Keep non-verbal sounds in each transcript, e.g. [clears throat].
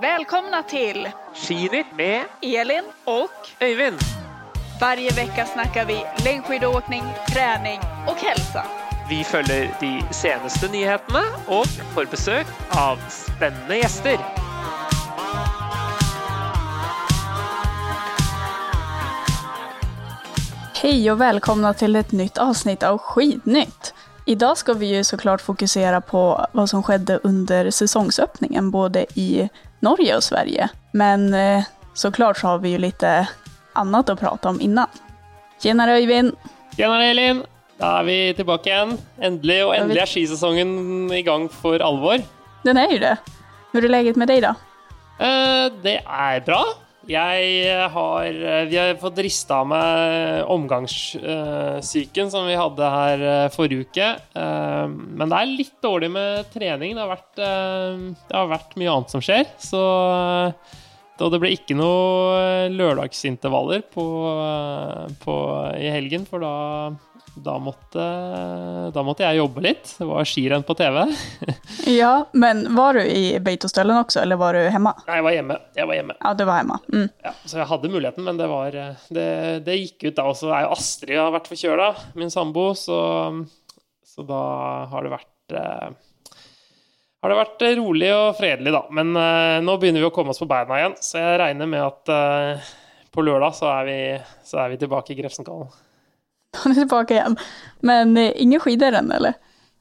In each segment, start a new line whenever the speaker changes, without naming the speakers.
Välkomna till
Skinytt med
Elin och
Øyvind.
varje vecka snackar vi längdskidåkning, träning och hälsa.
Vi følger de seneste nyhetene og får besøk av spennende gjester.
Hej och välkomna till ett nytt avsnitt av Skidnytt. Idag ska vi ju såklart fokusera på vad som skedde under säsongsöppningen både i Norge och Sverige. Men eh, såklart så har vi ju lite annat att prata om innan. Tjenare Øyvind!
Tjenere, Elin. Da er vi tilbake igjen. Endelig, og endelig er skisesongen i gang for alvor.
Den er jo det. Hvordan er läget med deg da?
Eh, det er bra. Jeg har Vi har fått rista av meg omgangssyken som vi hadde her eh, forrige uke. Eh, men det er litt dårlig med trening. Det har vært, eh, det har vært mye annet som skjer. Så og det ble ikke noe lørdagsintervaller på, på, i helgen, for da, da, måtte, da måtte jeg jobbe litt. Det var skirenn på TV. [laughs]
Ja, men var du i Beitostølen også, eller var du hjemme?
Nei, jeg var hjemme. Jeg var hjemme.
Ja, du var hjemme. Mm.
Ja, så jeg hadde muligheten, men det, var, det, det gikk ut da. Og så er jo Astrid har vært forkjøla, min sambo, så, så da har det vært eh, har det vært rolig og fredelig, da. Men eh, nå begynner vi å komme oss på beina igjen, så jeg regner med at eh, på lørdag så er vi, så er vi tilbake i Grefsenkollen.
Han er tilbake igjen. Men ingen inga skidor än eller?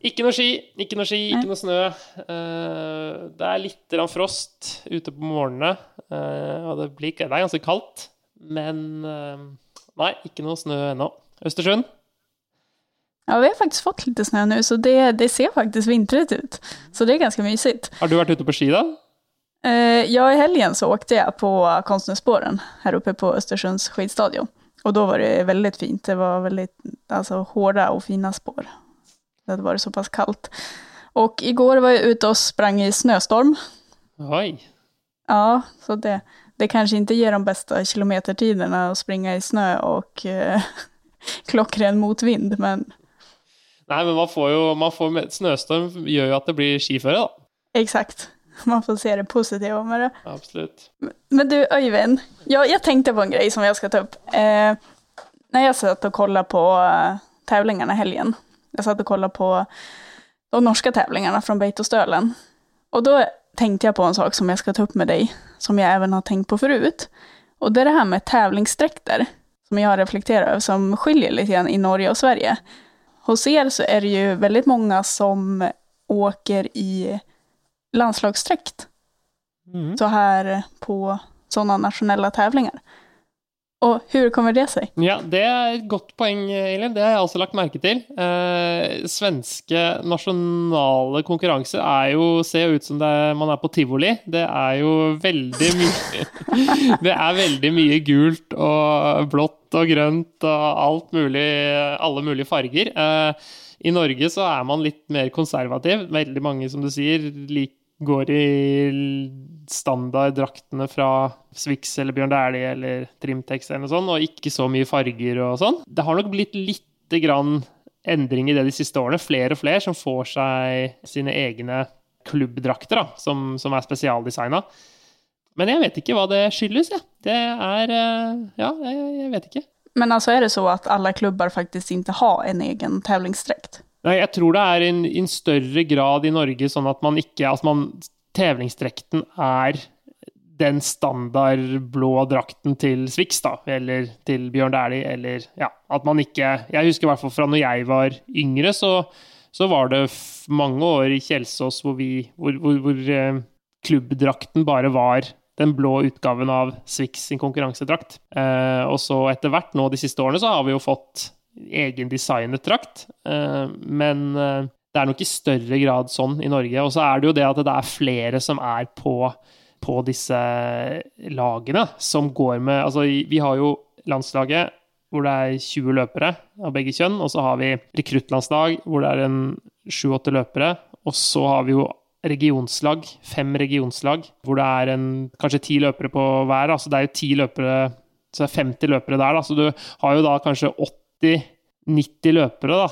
Ikke noe ski, ikke noe ski, ikke noe snø. Eh, det er litt frost ute på morgenene, eh, og det, blir, det er ganske kaldt. Men eh, nei, ikke noe snø ennå. Østersund?
Ja, vi har faktisk fått litt snø nå, så det, det ser faktisk vintret ut. Så det er ganske mysigt.
Har du vært ute på ski, da?
Eh, ja, i helgen så åkte jeg på Konstnärsspåren her oppe på Østersunds skidstadion. Och då var det väldigt fint. Det var väldigt alltså, hårda och fina spår. Det hade varit så pass kallt. Och igår var jag ute och sprang i snöstorm.
Oi.
Ja, så det, det kanske inte ger de bästa kilometertiderna att springa i snö och eh, [laughs] klockren motvind, men
Nei, men man får jo man får, med- Snøstorm gjør jo at det blir skiføre, da.
exakt. [laughs] Man får se det positiva med det.
Absolutt.
Men du Öyvind, jag, jag tänkte på en grej som jag ska ta upp. Eh, när jag satt och kollade på eh, tävlingarna helgen, jag satt och kollade på de norska tävlingarna från Beitostølen. Och då tänkte jag på en sak som jag ska ta upp med dig, som jag även har tänkt på förut. Och det är det här med tävlingsdräkter, som jag har reflekterat över, som skiljer lite grann i Norge och Sverige. Hos er så är det ju väldigt många som åker i landslagsdräkt
Mm.
så här på sådana nationella tävlingar. Och hur kommer det sig?
Ja, det er et godt poeng, Elin. Det har jeg også lagt merke til. Eh, svenske nasjonale konkurranser er jo Ser jo ut som er, man er på tivoli. Det er jo veldig mye [laughs] Det er veldig mye gult og blått og grønt og alt mulig Alle mulige farger. Eh, I Norge så er man litt mer konservativ. Veldig mange, som du sier, lik, går i standarddraktene fra Swix eller Bjørn Dæhlie eller Trimtex eller noe sånt, og ikke så mye farger og sånn. Det har nok blitt lite grann endring i det de siste årene. Flere og flere som får seg sine egne klubbdrakter, da, som, som er spesialdesigna. Men jeg vet ikke hva det skyldes, jeg. Det er eh, Ja, jeg vet ikke.
Men altså er det så at alle klubber faktisk ikke har en egen tävlingsdräkt?
Nei, jeg tror det er i en, større grad i Norge sånn at man ikke Altså, man Tevlingsdrekten er den standard blå drakten til Swix, da, eller til Bjørn Dæhlie, eller Ja, at man ikke Jeg husker i hvert fall fra når jeg var yngre, så, så var det mange år i Kjelsås hvor vi Hvor, hvor, hvor eh, klubbdrakten bare var den blå utgaven av Swix sin konkurransedrakt. Eh, og så etter hvert, nå de siste årene, så har vi jo fått egen designet drakt. Eh, men eh, det er nok i større grad sånn i Norge. Og så er det jo det at det er flere som er på, på disse lagene, som går med Altså, vi har jo landslaget hvor det er 20 løpere av begge kjønn, og så har vi rekruttlandslag hvor det er en 7-8 løpere, og så har vi jo regionslag, fem regionslag, hvor det er en, kanskje ti løpere på hver. Altså det er jo ti løpere, så det er 50 løpere der, da. Så du har jo da kanskje 80-90 løpere, da.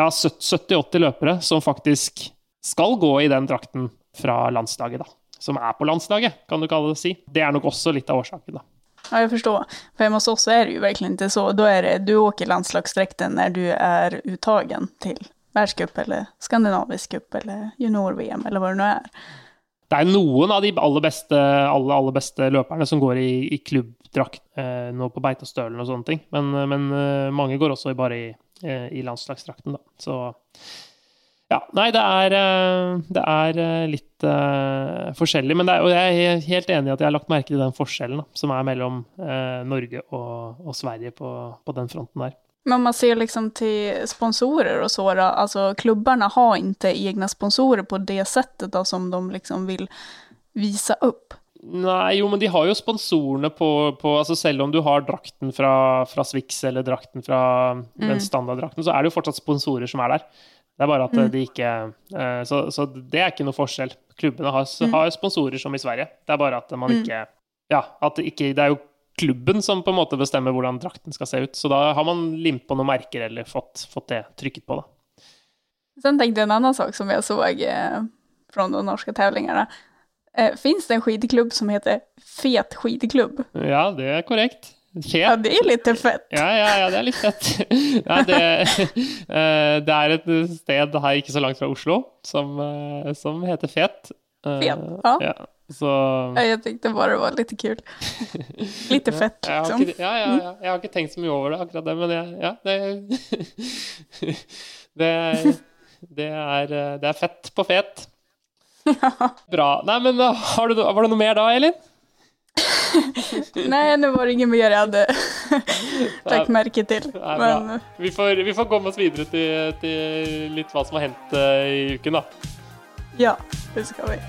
Ja, 70-80 løpere som faktisk skal gå i den drakten fra landslaget, da. Som er på landslaget, kan du kalle det si. Det er nok også litt av årsaken, da.
Ja, jag förstår. För hemma hos oss är det ju verkligen inte så. Då är det, du åker landslagsdräkten när du är uttagen till världscup eller skandinavisk cup eller junior-VM eller vad det nu är.
Det er noen av de aller beste, aller, aller beste løperne som går i, i klubbdrakt eh, nå på Beitostølen og sånne ting. Men, men eh, mange går også bare i, eh, i landslagsdrakten, da. Så ja. Nei, det er, eh, det er eh, litt uh, forskjellig. Men er, og jeg er helt enig i at jeg har lagt merke til den forskjellen da, som er mellom uh, Norge og, og Sverige på, på, den fronten der.
Men om man ser liksom til sponsorer og så, da, altså klubbene har ikke egne sponsorer på det settet da, som de liksom vil vise upp.
Nei, jo, men de har jo sponsorene på, på altså Selv om du har drakten fra, fra Swix eller drakten fra mm. den standarddrakten, så er det jo fortsatt sponsorer som er der. Det er bare at mm. de ikke uh, så, så, det er ikke noe forskjell. Klubbene har, mm. har, sponsorer som i Sverige. Det er bare at man mm. ikke Ja, at det ikke Det er jo klubben som på en måte bestemmer hvordan drakten skal se ut. Så da har man limt på noen merker eller fått, fått det trykket på, da.
Sen tänkte jag en annan sak som jag såg eh, från de norska tävlingarna. Eh, finns det en skidklubb som heter Fet skidklubb?
Ja, det är korrekt.
Fet. Ja, det er litt fett.
Ja, ja, ja, det er litt fett. [laughs] Ja, det, eh, det, er et sted her ikke så langt fra Oslo som, eh, som heter Fet.
Eh, fet, ja. ja så... Jeg tenkte bare det var litt kul. Litt [laughs] fett, liksom.
Ja, ja, ja, Jeg har ikke tenkt så mye over det, akkurat det, men jeg, ja, det, det, [laughs] det, er, det er fett på fet. [laughs] Bra. Nei, men du, var det noe mer da, Elin? [laughs]
Nei, det var det inget mer jeg hadde [laughs] lagt merke til. Men...
Vi, får, vi, får, komme oss videre til, til, litt hva som har hendt uh, i uken, da.
Ja, det skal vi.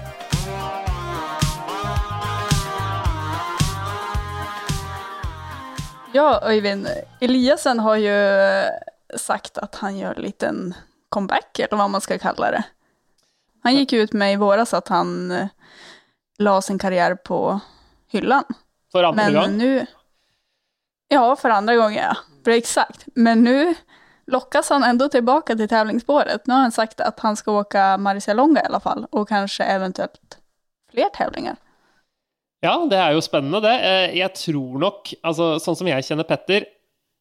Ja, Øyvind. Eliassen har jo sagt at han gjør en liten comeback, eller hva man skal kalle det. Han gikk ut med i våras at han eh, la sin karriere på hyllan.
For andre Men gang? Nu,
ja, för andra gången ja. För exakt. Men nu lockas han ändå tillbaka till tävlingsspåret. Nu har han sagt att han ska åka Marcialonga i alla fall, och kanske eventuelt fler tävlingar.
Ja, det er jo spennende, det. Eh, jeg tror nok, altså sånn som jeg kjenner Petter,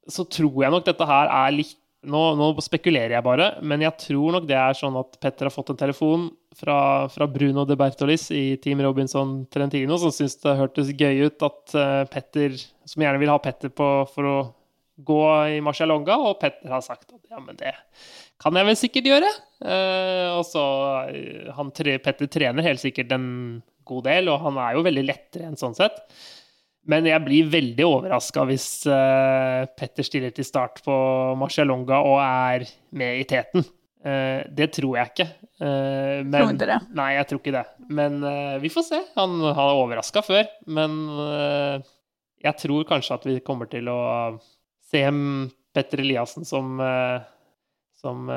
så tror jeg nok dette her er litt nå, nå, spekulerer jeg bare, men jeg tror nok det er sånn at Petter har fått en telefon fra, fra Bruno de Bertolis i Team Robinson Trentino, som syns det hørtes gøy ut at uh, Petter Som gjerne vil ha Petter på for å gå i Marcialonga, og Petter har sagt at ja, men det kan jeg vel sikkert gjøre. Uh, og så uh, han, Petter trener helt sikkert en god del, og han er jo veldig lettrent sånn sett. Men jeg blir veldig overraska hvis uh, Petter stiller til start på Marcialonga og er med i teten. Uh, det tror jeg ikke.
Uh, men, tror det?
Nei, jeg tror ikke det. Men vi får se. Han har overraska før. Men jeg tror kanskje at vi kommer til å se Petter Eliassen som, som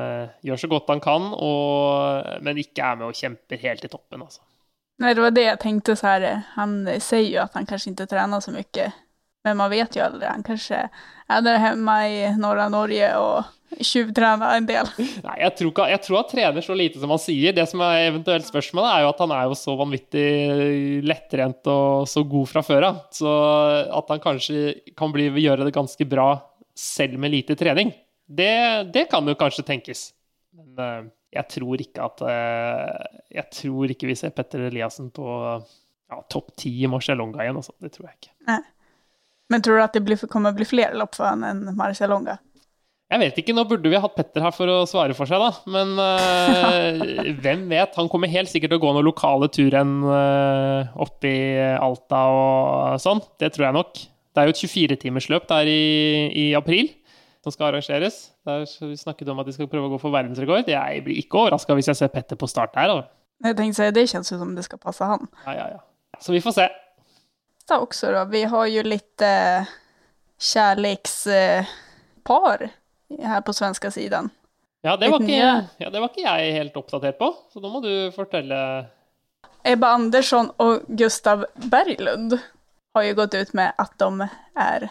gjør så godt han kan, og, men ikke er med og kjemper helt i toppen, altså.
Nej, det var det jag tänkte så här, han säger ju att han kanske inte tränar så mycket. Men man vet ju aldrig, han kanske är där hemma i norra Norge og tjuvtrener en del. [laughs]
Nei, jeg tror, ikke, jeg tror han trener så lite som han sier. Det som er eventuelt spørsmålet, er jo at han er jo så vanvittig lettrent og så god fra før. Så at han kanskje kan bli, gjøre det ganske bra selv med lite trening, det, det kan jo kanskje tenkes. Men uh, jeg tror ikke at uh, Jeg tror ikke vi ser Petter Eliassen på ja, topp ti i Marcialonga igjen. Altså. Det tror jeg ikke.
Nei. Men tror du at det blir, kommer å bli flere lopp for han enn Marcialonga?
Jeg vet ikke, nå burde vi hatt Petter her for å svare for seg, da. Men uh, [laughs] hvem vet? Han kommer helt sikkert til å gå noen lokale turen uh, opp i Alta og sånn. Det tror jeg nok. Det er jo et 24-timersløp der i, i april som skal arrangeres. Der vi snakket om at de skal prøve å gå for verdensrekord. Jeg blir ikke overraska hvis jeg ser Petter på start der. Da.
Jeg tenkte Det kjennes ut som det skal passe han.
Ja, ja, ja. Så vi får se.
Da også, da. Vi har jo litt eh, kjærlighetspar eh, her på svenska siden.
Ja det, var ikke, ja, det var ikke jeg helt oppdatert på, så nå må du fortelle.
Ebba Andersson og Gustav Berglund har jo gått ut med at de er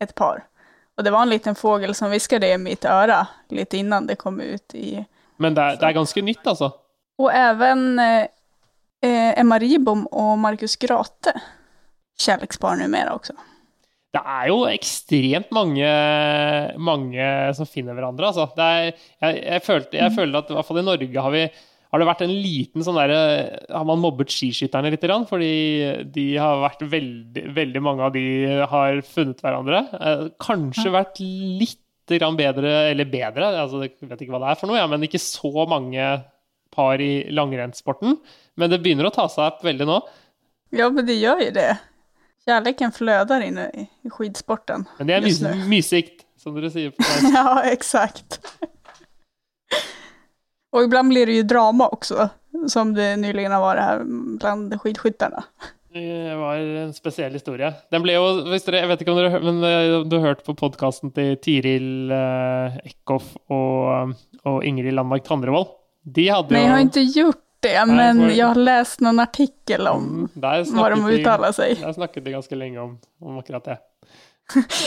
et par. Og det var en liten fågel som hviskade i mitt øre litt innan det kom ut i
Men det er, det er ganske nytt, altså?
Och även eh, eh, Emma Ribom och Marcus Grate. Kärlekspar numera också.
Det er jo ekstremt mange, mange som finner hverandre, altså. Det er, jeg, jeg, følte, jeg føler at i hvert fall i Norge har vi har det vært en liten sånn derre Har man mobbet skiskytterne litt? Fordi de har vært veldig Veldig mange av de har funnet hverandre. Eh, kanskje vært litt grann bedre, eller bedre, altså jeg vet ikke hva det er for noe, ja, men ikke så mange par i langrennssporten. Men det begynner å ta seg opp veldig nå.
Ja, men det gjør jo det. Kjærligheten fløder inne i skidsporten.
Men det er mys
nu.
mysikt, som dere sier. på. [laughs]
Ja, exakt. Och ibland blir det ju drama också, som det nyligen har varit här bland skidskyttarna.
Det var en spesiell historie. Den ble jo, dere, Jeg vet ikke om dere men eh, du har hørt på podkasten til Tiril eh, Eckhoff og, og Ingrid Landmark Tandrevold? De hadde jo
jeg har ikke gjort det, men
det-
jag har lest noen artikkel om hva
snakket,
de uttaler seg.
der snakket de ganske lenge om, om akkurat det.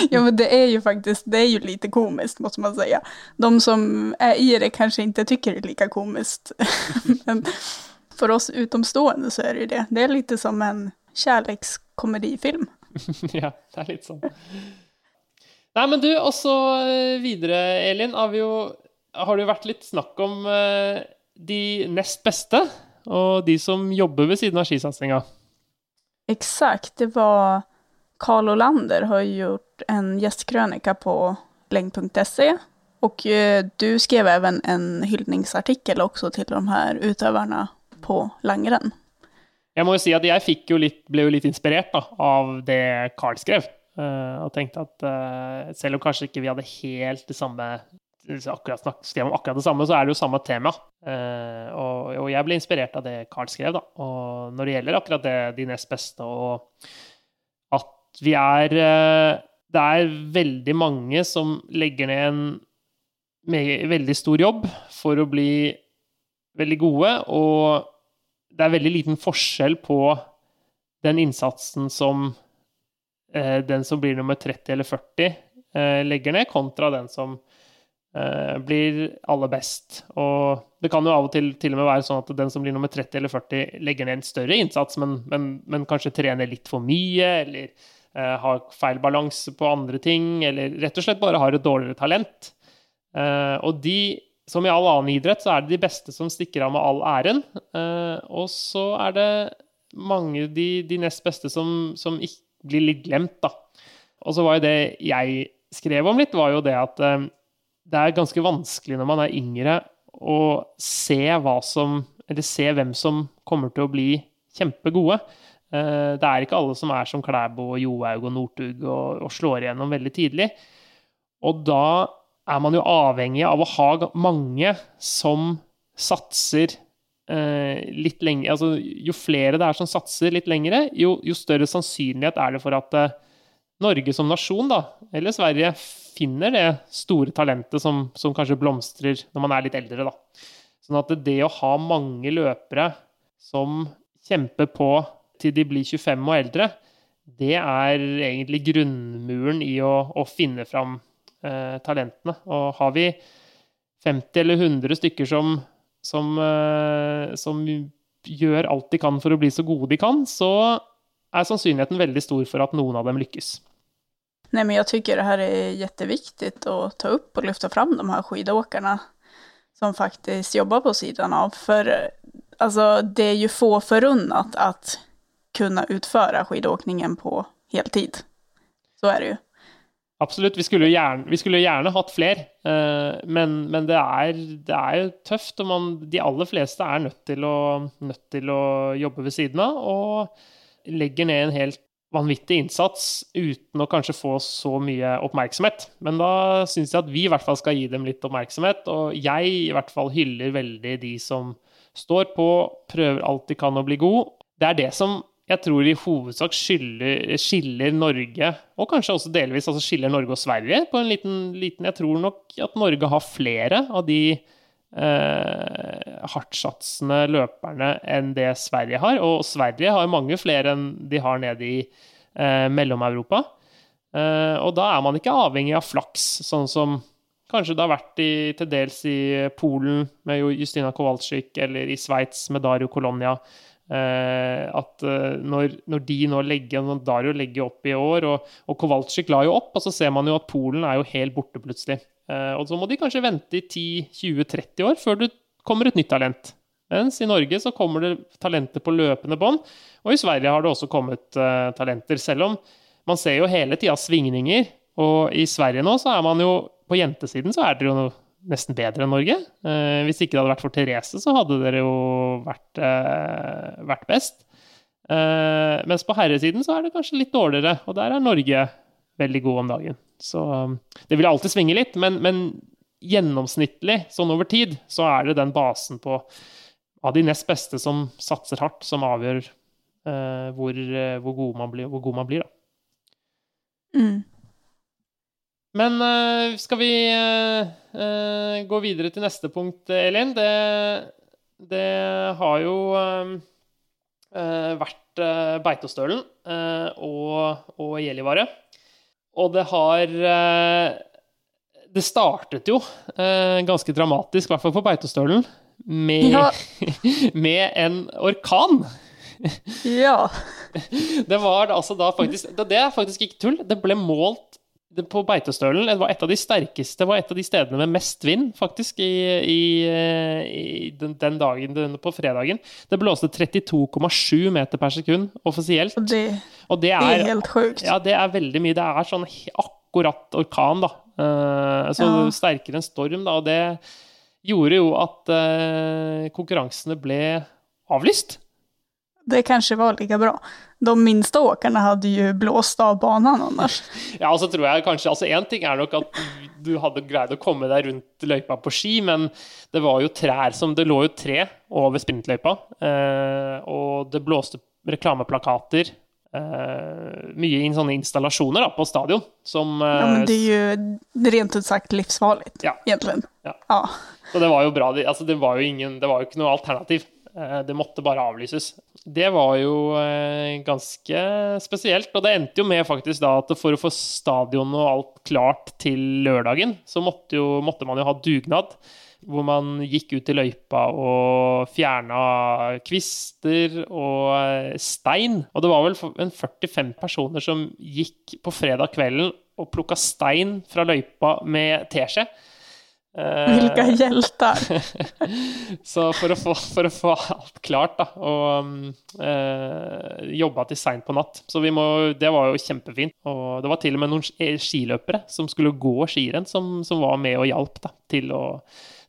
Ja, men det är ju faktiskt, det är ju lite komiskt måste man säga. De som är i det kanske inte tycker det är lika komiskt. [laughs] men för oss utomstående så är det ju det. Det är lite som en kärlekskomedifilm. [laughs]
ja, det er litt sånn. Nei, men du, og så eh, videre, Elin, har, vi jo, har det jo vært litt snakk om uh, de nest beste, og de som jobber ved siden av skisatsinga.
Exakt, det var Karl Olander har gjort en gästkrönika på leng.se och eh, du skrev även en hyllningsartikel också till de här utøverne på langrenn.
Jeg må jo si at jeg jo litt, ble jo litt inspirert da, av det Carl skrev. Uh, og tenkte at uh, selv om kanskje ikke vi hadde helt det samme akkurat snak- skrev om akkurat det samme, så er det jo samme tema. Uh, og, og jeg ble inspirert av det Carl skrev, da. Og når det gjelder akkurat det, de nest beste, og vi er eh, Det er veldig mange som legger ned en veldig stor jobb for å bli veldig gode, og det er veldig liten forskjell på den innsatsen som eh, den som blir nummer 30 eller 40, eh, legger ned, kontra den som blir aller best. Og det kan jo av og til til og med være sånn at den som blir nummer 30 eller 40, legger ned en større innsats, men, men, men kanskje trener litt for mye, eller har feil balanse på andre ting, eller rett og slett bare har et dårligere talent. Eh, og de som i all annen idrett, så er det de beste som stikker av med all æren. Eh, og så er det mange de, de nest beste som, som blir litt glemt, da. Og så var jo det jeg skrev om litt, var jo det at eh, det er ganske vanskelig når man er yngre å se hva som Eller se hvem som kommer til å bli kjempegode. Eh, det er ikke alle som er som Klæbo og Johaug og Northug og, og slår igjennom veldig tidlig. Og da er man jo avhengig av å ha mange som satser eh, litt lenger Altså, jo flere det er som satser litt lengre, jo, jo større sannsynlighet er det for at eh, Norge som nasjon, da, eller Sverige, finner det store talentet som, som kanskje blomstrer når man er litt eldre, da. Sånn at det å ha mange løpere som kjemper på til de blir 25 og eldre, det er egentlig grunnmuren i å, å finne fram eh, talentene. Og har vi 50 eller 100 stykker som, som, eh, som gjør alt de kan for å bli så gode de kan, så er sannsynligheten veldig stor for at noen av dem lykkes.
Nej, men jag tycker det här är jätteviktigt att ta upp och lyfta fram de här skidåkarna som faktiskt jobbar på sidan av. För eh, alltså, det är ju få förunnat att kunna utföra skidåkningen på heltid. Så är det ju.
Absolutt. Vi skulle jo gjerne, skulle gjerne hatt flere, eh, men, men det, er, det er jo tøft. Og man, de aller fleste er nødt til, å, nødt til å jobbe ved siden av, og legger ned en helt vanvittig innsats uten å kanskje få så mye oppmerksomhet. Men da syns jeg at vi i hvert fall skal gi dem litt oppmerksomhet, og jeg i hvert fall hyller veldig de som står på, prøver alt de kan å bli god. Det er det som jeg tror i hovedsak skiller, skiller Norge, og kanskje også delvis altså skiller Norge og Sverige på en liten, liten Jeg tror nok at Norge har flere av de eh, hardtsatsende løperne enn det Sverige har. Og Sverige har mange flere enn de har nede i eh, Mellom-Europa. Eh, og da er man ikke avhengig av flaks, sånn som Kanskje det har vært i, til dels i Polen med Justina Kowalczyk, eller i Sveits med Dario Colonia. Eh, at eh, når, når, de nå legger når Dario legger opp i år, og, og Kowalczyk la jo opp, og så ser man jo at Polen er jo helt borte plutselig. Eh, og så må de kanskje vente i 10-20-30 år før det kommer et nytt talent. Mens i Norge så kommer det talenter på løpende bånd, og i Sverige har det også kommet uh, talenter. Selv om man ser jo hele tida svingninger, og i Sverige nå så er man jo På jentesiden så er dere jo nesten bedre enn Norge. Uh, hvis ikke det hadde vært for Therese, så hadde dere jo vært, uh, vært best. Uh, mens på herresiden så er det kanskje litt dårligere, og der er Norge veldig god om dagen. Så um, det vil alltid svinge litt, men, men, gjennomsnittlig, sånn over tid, så er det den basen på av de nest beste som satser hardt, som avgjør hvor, hvor, god man blir, hvor god man blir. Da. Mm. Men uh, skal vi uh, gå videre til neste punkt, Elin? Det, det har jo vært Beitostølen og, og Gjellivare. Og det har Det startet jo ganske dramatisk, i hvert fall på Beitostølen, med, ja. [laughs] med en orkan.
Ja. [laughs]
Det var altså da faktisk Det er faktisk ikke tull. Det ble målt på Beitostølen det var et av de sterkeste, var et av de stedene med mest vind, faktisk, i, i, i den, den, dagen den, på fredagen. Det blåste 32,7 meter per sekund offisielt.
Det, og det er, det er helt sjukt.
Ja, det er veldig mye. Det er sånn akkurat orkan, da. Uh, så ja. sterkere enn storm, da. Og det gjorde jo at uh, konkurransene ble avlyst.
Det kanskje var like bra de minste åkerne hadde jo blåst av banen annars.
ja, og så tror jeg kanskje altså Én ting er nok at du hadde greid å komme deg rundt løypa på ski, men det var jo trær som Det lå jo tre over sprintløypa, eh, og det blåste reklameplakater. Eh, mye inn sånne installasjoner da, på stadion som
eh, Ja, men det er jo rent ut sagt livsfarlig, ja. egentlig. Ja. ja.
Så det var jo bra. Altså, det var jo ingen Det var jo ikke noe alternativ. Eh, det måtte bare avlyses. Det var jo eh, ganske spesielt. Og det endte jo med faktisk da at for å få stadion og alt klart til lørdagen, så måtte, jo, måtte man jo ha dugnad. Hvor man gikk ut i løypa og fjerna kvister og eh, stein. Og det var vel en 45 personer som gikk på fredag kvelden og plukka stein fra løypa med teskje.
Hvilke eh, hjelter! [laughs]
så for å, få, for å, få, alt klart, da, og eh, jobba til seint på natt. Så må, det var jo kjempefint. Og det var til og med noen skiløpere som skulle gå skirenn, som, som var med og hjalp da, til å,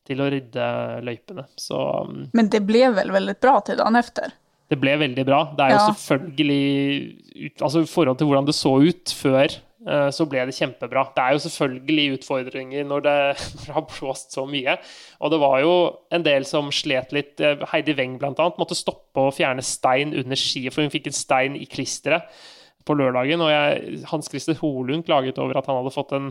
til å rydde løypene. Så,
mm. Men det ble vel veldig bra til dagen etter?
Det ble veldig bra. Det er jo ja. selvfølgelig Altså i forhold til hvordan det så ut før så ble det kjempebra. Det er jo selvfølgelig utfordringer når det [laughs] har blåst så mye. Og det var jo en del som slet litt. Eh, Heidi Weng bl.a. måtte stoppe å fjerne stein under skiet, for hun fikk en stein i klisteret på lørdagen. Og jeg, Hans Christer Holund klaget over at han hadde fått en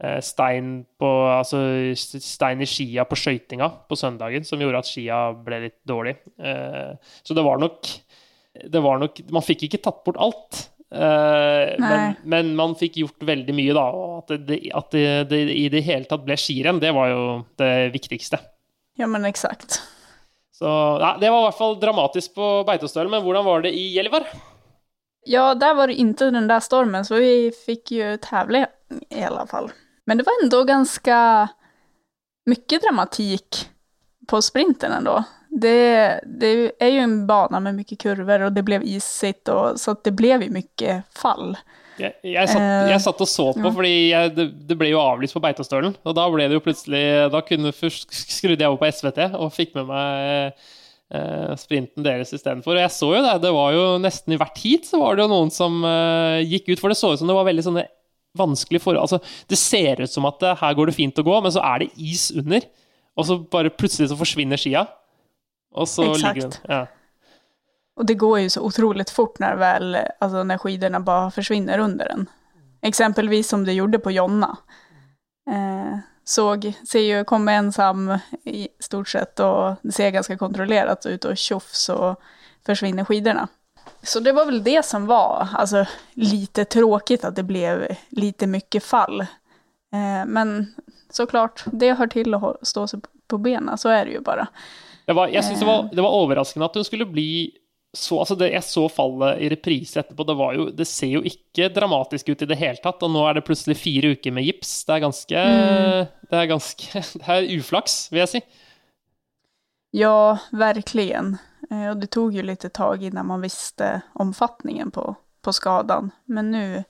eh, stein, på, altså stein i skia på skøytinga på søndagen, som gjorde at skia ble litt dårlig. Så det var nok det var nok, Man fikk ikke tatt bort alt. Uh, men, men, man fikk gjort veldig mye, da. Og at det, at det, det i det hele tatt ble skirenn, det var jo det viktigste.
Ja, men eksakt.
Så ja, Det var i hvert fall dramatisk på Beitostølen, men hvordan var det i Gjellivar?
Ja, der var det ikke den der stormen, så vi fikk jo tävla i alle fall. Men det var ändå ganske mye dramatikk på sprinten ändå. Det, det, är ju en bana med mycket kurvor och det blev isigt och, så det blev ju mycket fall.
Jeg, jeg, satt, jeg eh, satt, og så på, ja. fordi jeg, det, det, ble jo avlyst på Beitostølen. Og da ble det jo plutselig Da kunne først skrudde jeg over på SVT og fikk med meg eh, sprinten deres istedenfor. Og jeg så jo det. Det var jo nesten i hvert heat så var det jo noen som eh, gikk ut. For det så ut som det var veldig sånne vanskelige forhold. Altså, det ser ut som at det, her går det fint å gå, men så er det is under. Og så bare plutselig så forsvinner skia. Och så Exakt. ligger den. Ja.
Och det går ju så otroligt fort när, väl, alltså när skidorna bara försvinner under den. Exempelvis som det gjorde på Jonna. Eh, såg, ser ju, kom ensam i stort sett och det ser ganska kontrollerat ut och tjoff så försvinner skidorna. Så det var väl det som var alltså, lite tråkigt att det blev lite mycket fall. Eh, men såklart, det hör till att stå sig på benen, så är det ju bara.
Det var, jeg synes det
Eh.
var, det var overraskende at hun skulle bli så altså det, Jeg så fallet i reprise etterpå. Det, var jo, det ser jo ikke dramatisk ut i det hele tatt. Og nå er det plutselig fire uker med gips. Det er ganske Det er ganske [laughs] Det er uflaks, vil jeg si.
Ja, verkligen. og och det tog ju lite tag innan man visste omfattningen på, på skadan. Men nu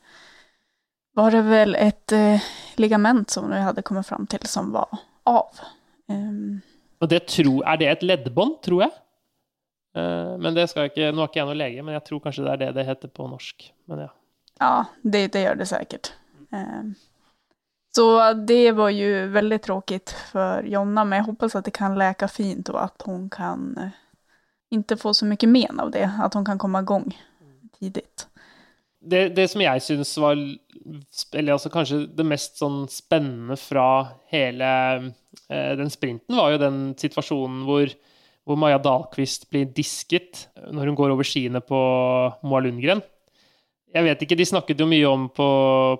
var det väl ett eh, ligament som vi hade kommit fram till som var av. Ehm,
Og det tro, er det et leddbånd, tror jeg? Uh, men det skal jeg ikke Nå er ikke jeg noen lege, men jeg tror kanskje det er det det heter på norsk. Men ja.
Ja, det, det gjør det sikkert. Uh, Så det var jo veldig tråkigt for Jonna, men jeg håper at det kan leke fint og at hun kan uh, ikke få så mye men av det, at hun kan komma igång tidlig.
det, det som jeg syns var Eller altså kanskje det mest sånn spennende fra hele den sprinten, var jo den situasjonen hvor, hvor Maja Dahlqvist blir disket når hun går over skiene på Moa Lundgren. Jeg vet ikke, De snakket jo mye om på,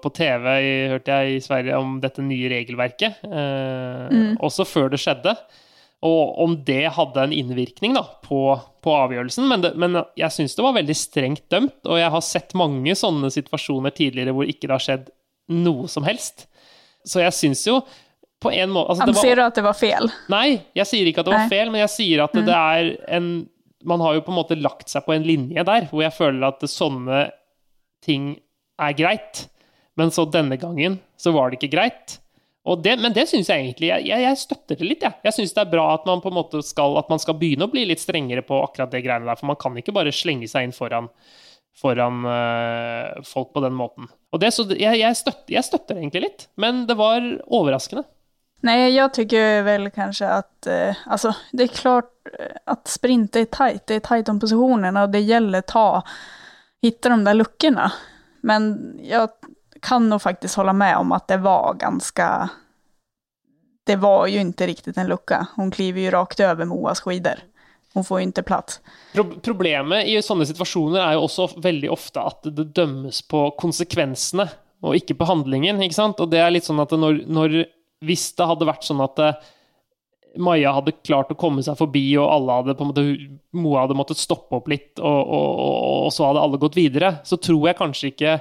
på TV i, hørte jeg i Sverige om dette nye regelverket, eh,
Mm.
også før det skjedde. Og om det hadde en innvirkning da, på, på avgjørelsen. Men, det, men jeg syns det var veldig strengt dømt, og jeg har sett mange sånne situasjoner tidligere hvor ikke det har skjedd noe som helst. Så jeg syns jo på en måte altså, det var-
Anser du at det var fel?
Nei, jeg sier ikke at det var
Nei.
feil, men jeg sier at det er en Man har jo på en måte lagt seg på en linje der hvor jeg føler at sånne ting er greit. Men så denne gangen så var det ikke greit. Det, men det syns jeg egentlig Jeg, jeg, jeg støtter det litt, jeg. Jeg syns det er bra at man på en måte skal At man skal begynne å bli litt strengere på akkurat det greiene der. For man kan ikke bare slenge seg inn foran foran øh, folk på den måten. Og det, så jeg, jeg, støtter, jeg støtter egentlig litt, men det var overraskende.
Nej, jag tycker väl kanske att, eh, alltså det är klart eh, att sprint är tajt, det är tajt om positionerna och det gäller ta, hitta de där luckorna. Men jag kan nog faktiskt hålla med om att det var ganska, det var ju inte riktigt en lucka. Hon kliver ju rakt över Moas skidor. Hon får ju inte plats.
Pro problemet i sånne situasjoner er jo også veldig ofte at det dømmes på konsekvensene, og ikke på handlingen. ikke sant? Og det er litt sånn at når, når Hvis det hadde vært sånn at eh, Maja hadde klart å komme seg forbi, og alle hadde på en måte, Moa hadde måttet stoppe opp litt, og, og, og, og så hadde alle gått videre, så tror jeg kanskje ikke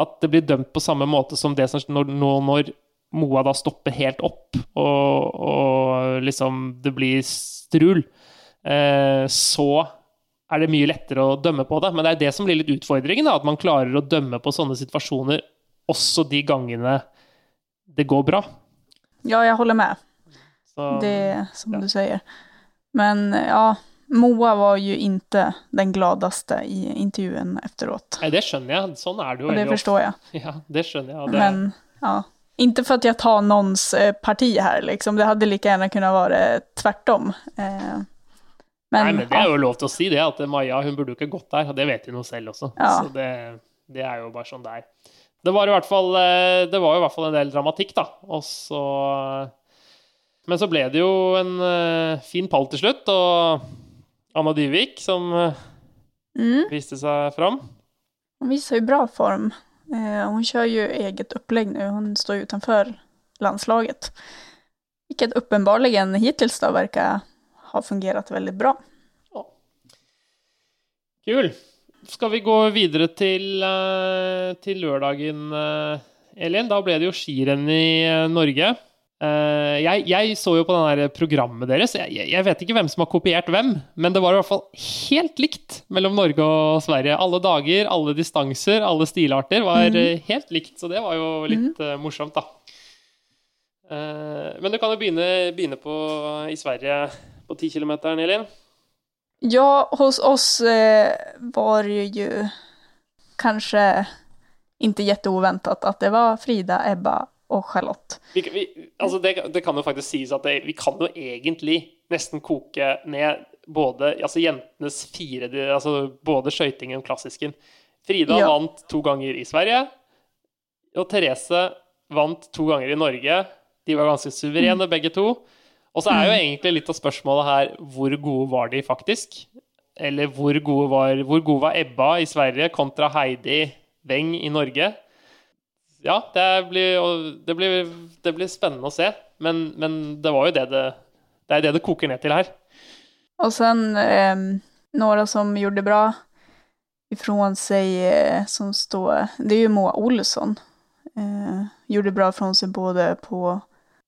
at det blir dømt på samme måte som det som når, nå når Moa da stopper helt opp, og, og liksom det blir strul, eh, så er det mye lettere å dømme på det. Men det er det som blir litt utfordringen, da, at man klarer å dømme på sånne situasjoner også de gangene det går bra.
Ja, jag håller med.
Så,
Det är som
ja.
du säger. Men ja, Moa var ju inte den gladaste i intervjun efteråt.
Nej, det skjønner jeg. Sånn er det jo
Och det förstår jag. [laughs]
Ja, det skjønner jeg. Det,
Men ja, inte för att jag tar någons eh, parti här liksom. Det hade lika gärna kunnat vara tvärtom. Eh, men,
nei, men det er jo lov til å si det, at Maja hun burde jo ikke gått der. Og det vet hun jo selv også.
Ja.
Så det, det er jo bare sånn det er. Det var i hvert fall, eh, det var i hvert fall en del dramatikk, da. Og så Men så ble det jo en eh, fin pall til slutt, og Anna Dyvik som eh,
mm,
viste seg fram.
Hun viser jo bra form. Hun kjører jo eget opplegg nå. Hun står jo utenfor landslaget. Hvilket uppenbarligen hittil da virker ha fungert veldig bra.
Kul. Skal vi gå videre til, eh, til lørdagen, eh, Elin? Da ble det jo skirenn i eh, Norge. Jeg, jeg så jo på den programmet deres. Jeg, jeg- vet ikke hvem som har kopiert hvem, men det var i hvert fall helt likt mellom Norge og Sverige. Alle dager, alle distanser, alle stilarter var mm. helt likt, så det var jo litt mm. morsomt, da. Men du kan jo begynne, begynne på, i Sverige på 10 km, Elin.
Ja, hos oss eh, var det ju kanske inte jätteoväntat att det var Frida, Ebba og Charlotte.
Vi, vi, altså det, det kan jo faktisk sies at det, vi kan jo egentlig nesten koke ned både altså jentenes fire altså Både skøytingen og klassisken. Frida
Ja.
vant to ganger i Sverige, og Therese vant to ganger i Norge. De var ganske suverene, begge to. Og så er jo egentlig litt av spørsmålet her hvor gode var de faktisk? Eller hvor gode var, hvor gode var Ebba i Sverige kontra Heidi Weng i Norge? ja, det blir, det, blir, det blir, spennende å se. Men, men, det var jo det det, det er det det koker ned til her.
Og sen eh, noen som gjorde bra ifrån sig eh, som står, det er jo Moa Olsson. Eh, gjorde bra från sig både på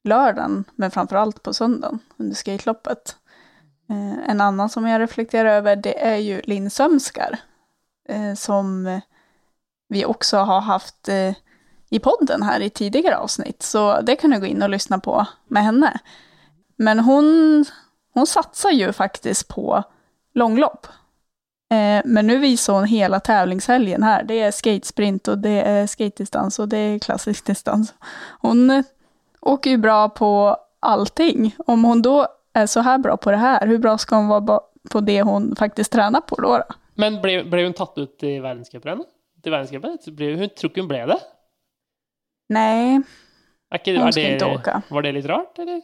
lördagen men framförallt på söndagen under skateloppet. Eh, en annan som jag reflekterar över det är ju Linn Sömskar. Eh, som vi också har haft eh, i podden här i tidigare avsnitt. Så det kan du gå in och lyssna på med henne. Men hon, hon satsar ju faktiskt på långlopp. Men nu visar hon hela tävlingshelgen här. Det är skatesprint och det är skatedistans och det är klassisk distans. Hon åker ju bra på allting. Om hon då är så här bra på det här, hur bra ska hon vara på det hon faktiskt tränar på då? då?
Men ble, ble hun tatt ut i verdenscupen? Til verdenscupen? Hun tror ikke hun ble det?
Nej,
er ikke, ska det, inte åka. Var det litt rart, eller?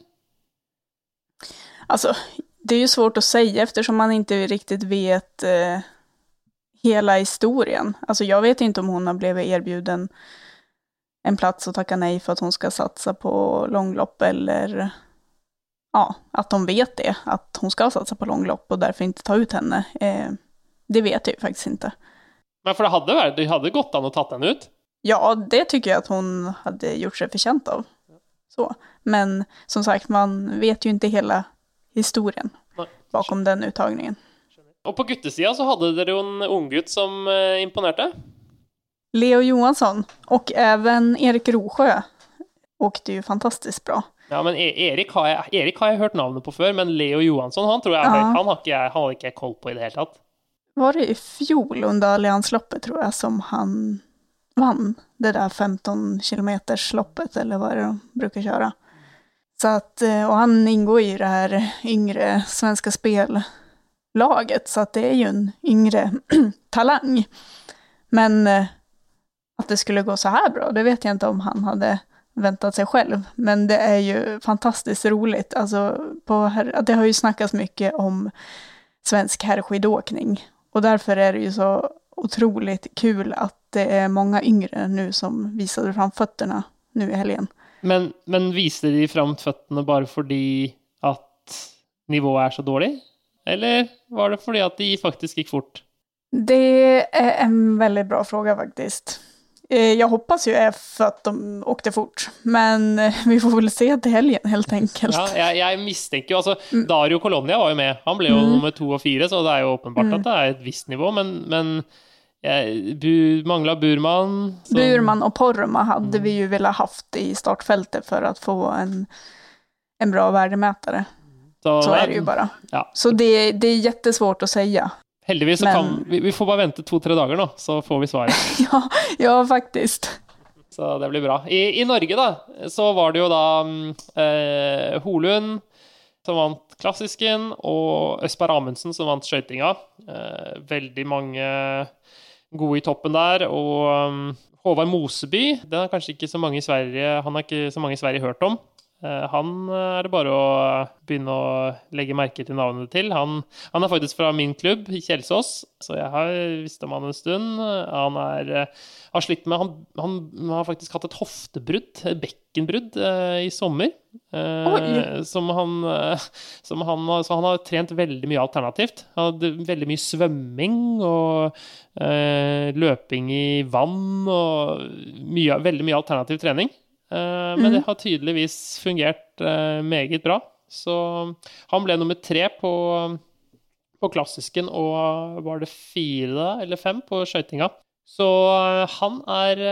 Alltså, det är ju svårt att säga eftersom man inte riktigt vet eh, hela historien. Alltså jag vet inte om hon har blivit erbjuden en plats och tacka nej för att hon ska satsa på långlopp eller ja, att de vet det, att hon ska satsa på långlopp och därför inte ta ut henne. Eh, det vet jag ju faktiskt inte.
Men för det hade, det hade gått an att ta henne ut?
Ja, det tycker jag att hon hade gjort sig förtjänt av. Så. Men som sagt, man vet ju inte hela historien bakom den uttagningen.
Och på guttesida så hade dere ju en unggutt som imponerte? imponerade.
Leo Johansson och även Erik Rosjö åkte ju fantastiskt bra.
Ja, men e- Erik har jeg, Erik har jeg hørt navnet på før, men Leo Johansson han tror jeg ja. han, har ikke, han har ikke koll på i det hele tatt.
Var det i fjol under alliansloppet tror jeg, som han vann det der 15 km-loppet, eller vad det de bruker kjøre. Så at, og han ingår i det her yngre svenske Spellaget, så att det er jo en yngre [clears throat] talang. Men eh, att det skulle gå så här bra, det vet jag inte om han hade väntat sig själv. Men det är ju fantastiskt roligt. Alltså, på, det har ju snackats mycket om svensk herrskidåkning. Och därför är det ju så otroligt kul att det är många yngre nu som visade fram fötterna nu i helgen.
Men, men viste de fram føttene bare fordi at nivået er så dårlig? Eller var det fordi at de faktisk gikk fort?
Det er en veldig bra fråga faktiskt. Eh, jag hoppas ju för att de åkte fort, men eh, vi får väl se till helgen helt enkelt.
Ja, jag, jag misstänker ju, alltså mm. Dario Colonia var ju med, han blev ju mm. nummer två och fyra, så det är ju uppenbart mm. att det är ett visst nivå, men, men Bu, mangla Burman.
Så. Burman och Porma hade mm. vi ju velat haft i startfältet för att få en, en bra värdemätare. Så, så är det ju bara. Ja. Så det, det är jättesvårt att säga.
Heldigvis så Men... kan vi, vi får bare vente to-tre dager nå, så får vi svaret. [laughs]
ja, ja, faktisk.
Så det blir bra. I, i Norge da, så var det jo da mm, eh, Holund som vant klassisken, og Østberg Amundsen som vant skøytinga. Eh, veldig mange gode i toppen der. Og um, Håvard Moseby, den er kanskje ikke så mange i Sverige, han har ikke så mange i Sverige hørt om. Eh, han eh, er det bare å begynne å legge merke til navnet til. Han, han er faktisk fra min klubb, Kjelsås, så jeg har visst om han en stund. Han er, eh, har slitt med han, han, har faktisk hatt et hoftebrudd, bekkenbrudd, i sommer. Eh, som han, som han, Så han har trent veldig mye alternativt. Han hadde veldig mye svømming og eh, løping i vann og mye, veldig mye alternativ trening. Eh, men det mhm. har tydeligvis fungert eh, meget bra. Så han ble nummer tre på, på klassisken og var det fire eller fem på skøytinga. Så eh, han er,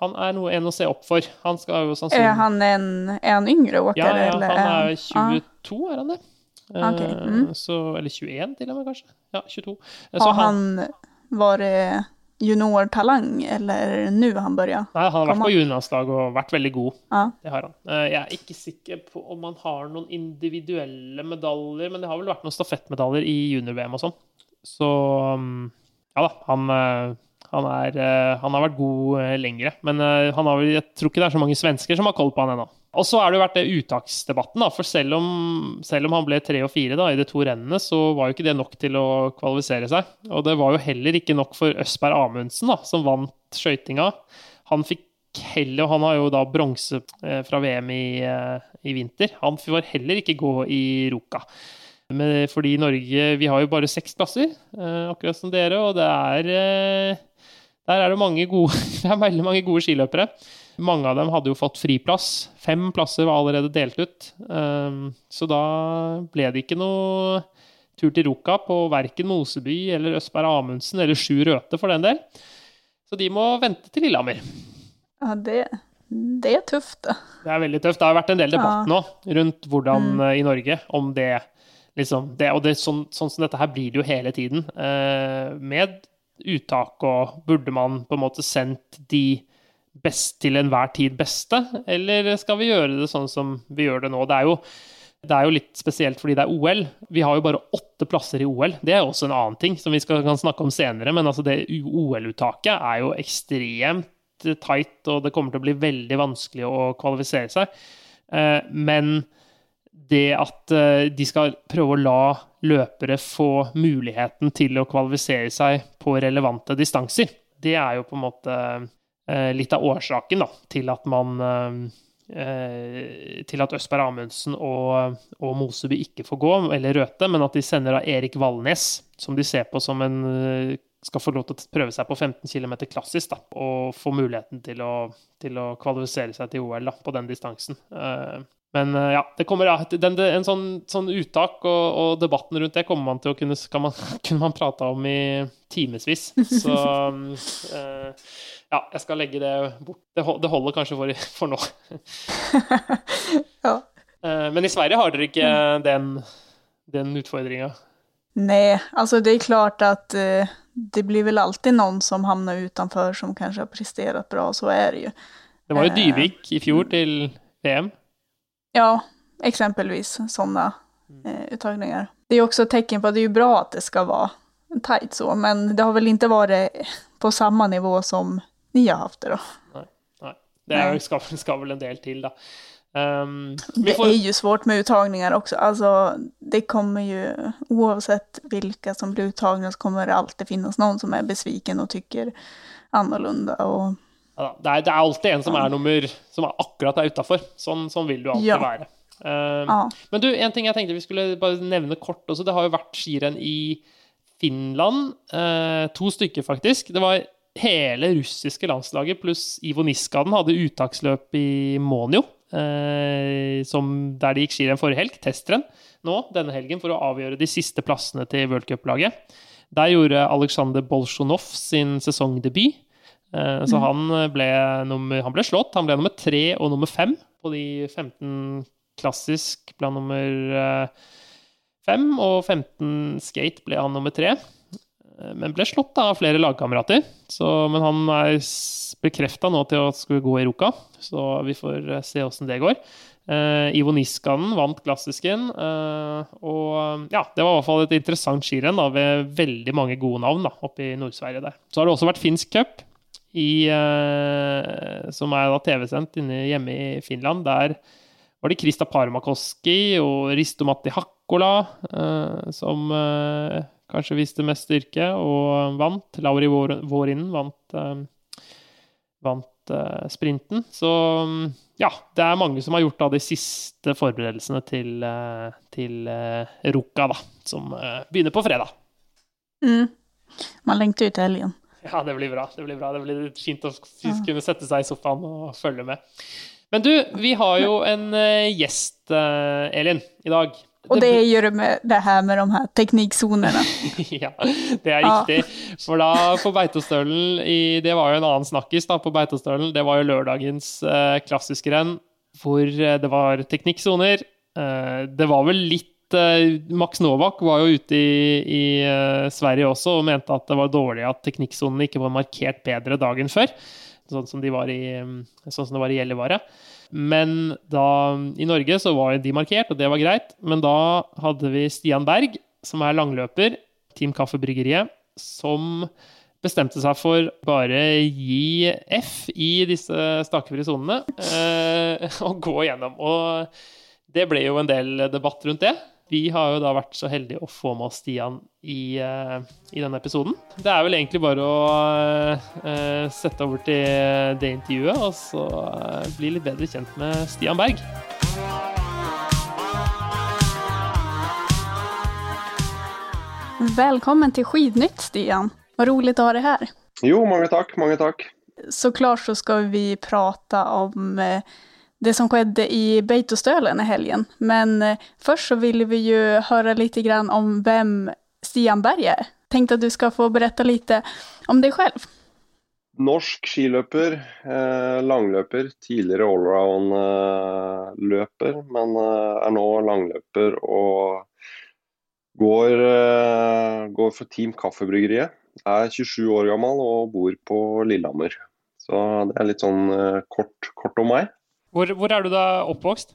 han er noe en å se opp for. Han skal jo sannsynligvis
Er han en, er han yngre åker?
Ja, ja eller? han er 22, ah. er han det? Okay. Mm. Så, eller 21 til og med, kanskje. Ja, 22.
Så har han, han var det juniortalang, eller nå han börjar
Nei, han har vært på juniorlandslag og vært veldig god. Ja. Det har han. Eh, jeg er ikke sikker på om han har noen individuelle medaljer, men det har vel vært noen stafettmedaljer i junior-VM og sånn. Så mm, ja da, han, eh, han, er, eh, han har vært god lengre. Men han har, jeg tror ikke det er så mange svensker som har koll på han ennå. Og så har det jo vært det uttaksdebatten, da. For selv om, selv om han ble tre og fire da, i de to rennene, så var jo ikke det nok til å kvalifisere seg. Og det var jo heller ikke nok for Østberg Amundsen, da, som vant skøytinga. Han fikk heller og Han har jo da bronse eh, fra VM i, eh, i, vinter. Han får heller ikke gå i Ruka. Men fordi Norge Vi har jo bare seks plasser, akkurat som dere, og det er Der er det mange gode [laughs] Det er veldig mange gode skiløpere. Mange av dem hadde jo fått friplass. Fem plasser var allerede delt ut. Så da ble det ikke noe tur til Ruka på verken Moseby eller Østberg Amundsen eller Sju Røthe for den del. Så de må vente til Lillehammer.
Ja, det, det er tøft, da.
Det er veldig tøft. Det har vært en del debatt nå rundt hvordan mm. i Norge om det liksom det, Og det, sånn, sånn, som dette her blir det jo hele tiden. Eh, med uttak og Burde man på en måte sendt de best til enhver tid beste, eller skal vi gjøre det sånn som vi gjør det nå? Det er jo det er jo litt spesielt fordi det er OL. Vi har jo bare åtte plasser i OL. Det er også en annen ting som vi skal, kan snakke om senere, men altså det OL-uttaket er jo ekstremt tight, og det kommer til å bli veldig vanskelig å kvalifisere seg. Eh, men det at eh, de skal prøve å la løpere få muligheten til å kvalifisere seg på relevante distanser, det er jo på en måte litt av årsaken da, til at man Eh, til at Østberg Amundsen og, og Moseby ikke får gå, eller Røthe, men at de sender da Erik Valnes, som de ser på som en eh, skal få lov til å prøve seg på 15 km klassisk da, og få muligheten til å, til å kvalifisere seg til OL da, på den distansen. Eh, men ja, det kommer, den, en sånn, sånn uttak og, og, debatten rundt det kommer man til å kunne, man, [laughs] kunne man prate om i timevis. Så [laughs] ja, jeg skal legge det bort. Det, holder kanskje for, for nå. [laughs] ja. Eh, men i Sverige har dere ikke den, den utfordringa?
Nei, altså det er klart at uh, det blir vel alltid noen som havner utenfor, som kanskje har prestert bra. Så er det jo.
Det var jo Dyvik i fjor til VM.
Ja, eksempelvis sånne uh, uttagninger. Det er jo også et tegn på at det er bra at det skal være tight så, men det har vel ikke vært på samme nivå som ni har òg.
Nei. nei. Det er, skal, [laughs] skal, vel en del til, da.
Um, det får... er jo svårt med uttagninger også. Altså, det kommer jo Uansett hvilke som blir uttagna, så kommer det alltid finnes noen som er besviken og tykker annerledes. Og...
Ja, det, er, det, er, alltid en som er nummer Som er akkurat er utafor. Sånn, sånn, vil du alltid ja. være. Um, ja. Men du, en ting jeg tenkte vi skulle bare nevne kort også. Det har jo vært skirenn i Finland. Uh, to stykker, faktisk. Det var hele russiske landslaget pluss Ivo Niskanen hadde uttaksløp i Monio, eh, der de gikk skirenn forrige helg, testrenn, nå denne helgen for å avgjøre de siste plassene til worldcuplaget. Der gjorde Aleksandr Bolsjunov sin sesongdebut. Eh, så mm. han, ble nummer, han ble slått. Han ble nummer tre og nummer fem på de 15 klassisk blant nummer eh, fem, og 15 skate ble han nummer tre. Eh, men ble slått av flere lagkamerater. Men han er bekrefta nå til å skulle gå i Ruka, så vi får eh, se åssen det går. Uh, Ivo Niskanen vant klassisken. Uh, og ja, det var i hvert fall et interessant skirenn ved veldig mange gode navn da, oppe i Nord-Sverige der. Så har det også vært finsk cup, uh, som er TV-sendt hjemme i Finland. Der var det Krista Parmakoski og Risto Matti Hakkola som kanskje viste mest styrke og vant. Lauri Vårinen vant, uh, vant uh, sprinten. Så ja, det er mange som har gjort da de siste forberedelsene til, uh, til Ruka, da, som begynner på fredag.
Mm. Man lengter ut til helgen.
Ja, det blir bra. Det blir bra. Det blir fint å kunne sette seg i sofaen og følge med. Men du, vi har jo en gjest, Elin, i dag.
Og det gjør det med det her med de her teknikksonene. [laughs]
ja, det er riktig. For da på Beitostølen Det var jo en annen snakkis da på Beitostølen. Det var jo lørdagens eh, klassiske renn hvor eh, det var teknikksoner. Eh, det var vel litt eh, Max Novak var jo ute i, i uh, Sverige også og mente at det var dårlig at teknikksonene ikke var markert bedre dagen før. Sånn som, de var i, sånn som det var i Gjellivare. Men da, i Norge så var de markert, og det var greit. Men da hadde vi Stian Berg, som er langløper, Team Kaffebryggeriet, som bestemte seg for bare gi F i disse stakefrie sonene eh, [laughs] og gå gjennom. Og det ble jo en del debatt rundt det. Vi har jo da vært så heldige å få med oss Stian i, uh, i denne episoden. Det er vel egentlig bare å uh, sette over til det intervjuet og så uh, bli litt bedre kjent med Stian Berg.
Velkommen til Skidnytt, Stian. Vad roligt å ha deg her.
Jo, mange takk. Mange takk.
Så klart så skal vi prate om det som skjedde i Beitostølen i helgen. Men eh, først så ville vi jo høre litt om hvem Stian Berg er. Tenkte at du skal få berette litt om deg selv.
Norsk skiløper, eh, langløper, tidligere allround-løper, men eh, er nå langløper og går, går for Team Kaffebryggeriet. Er 27 år gammel og bor på Lillehammer. Så det er litt sånn kort, kort om meg.
Hvor, hvor, er du da oppvokst?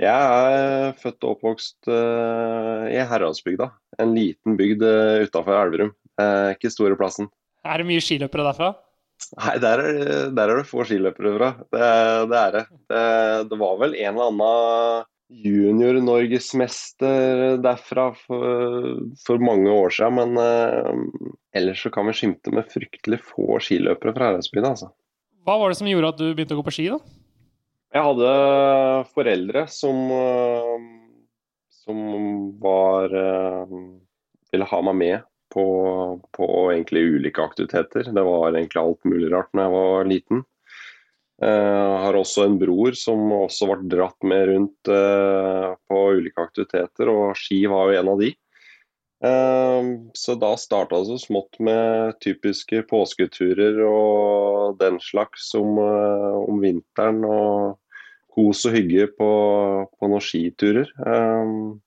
Jeg er født og oppvokst uh, i Heradsbygda. En liten bygd uh, utafor Elverum. Uh, ikke store plassen.
Er det mye skiløpere derfra?
Nei, der er, der er det få skiløpere fra. Det, det er det. det. det. var vel en eller annen junior-norgesmester derfra for, for, mange år siden, men ellers så kan vi skimte med fryktelig få skiløpere fra Heradsbygda, altså.
Hva var det som gjorde at du begynte å gå på ski, da?
Jeg hadde foreldre som, eh, som var eh, Ville ha meg med på, på egentlig ulike aktiviteter. Det var egentlig alt mulig rart når jeg var liten. Jeg eh, har også en bror som også ble dratt med rundt på ulike aktiviteter, og ski var jo en av de. Så da starta det så smått med typiske påsketurer og den slags om, om vinteren. og kos og hygge på, på noen skiturer. Um,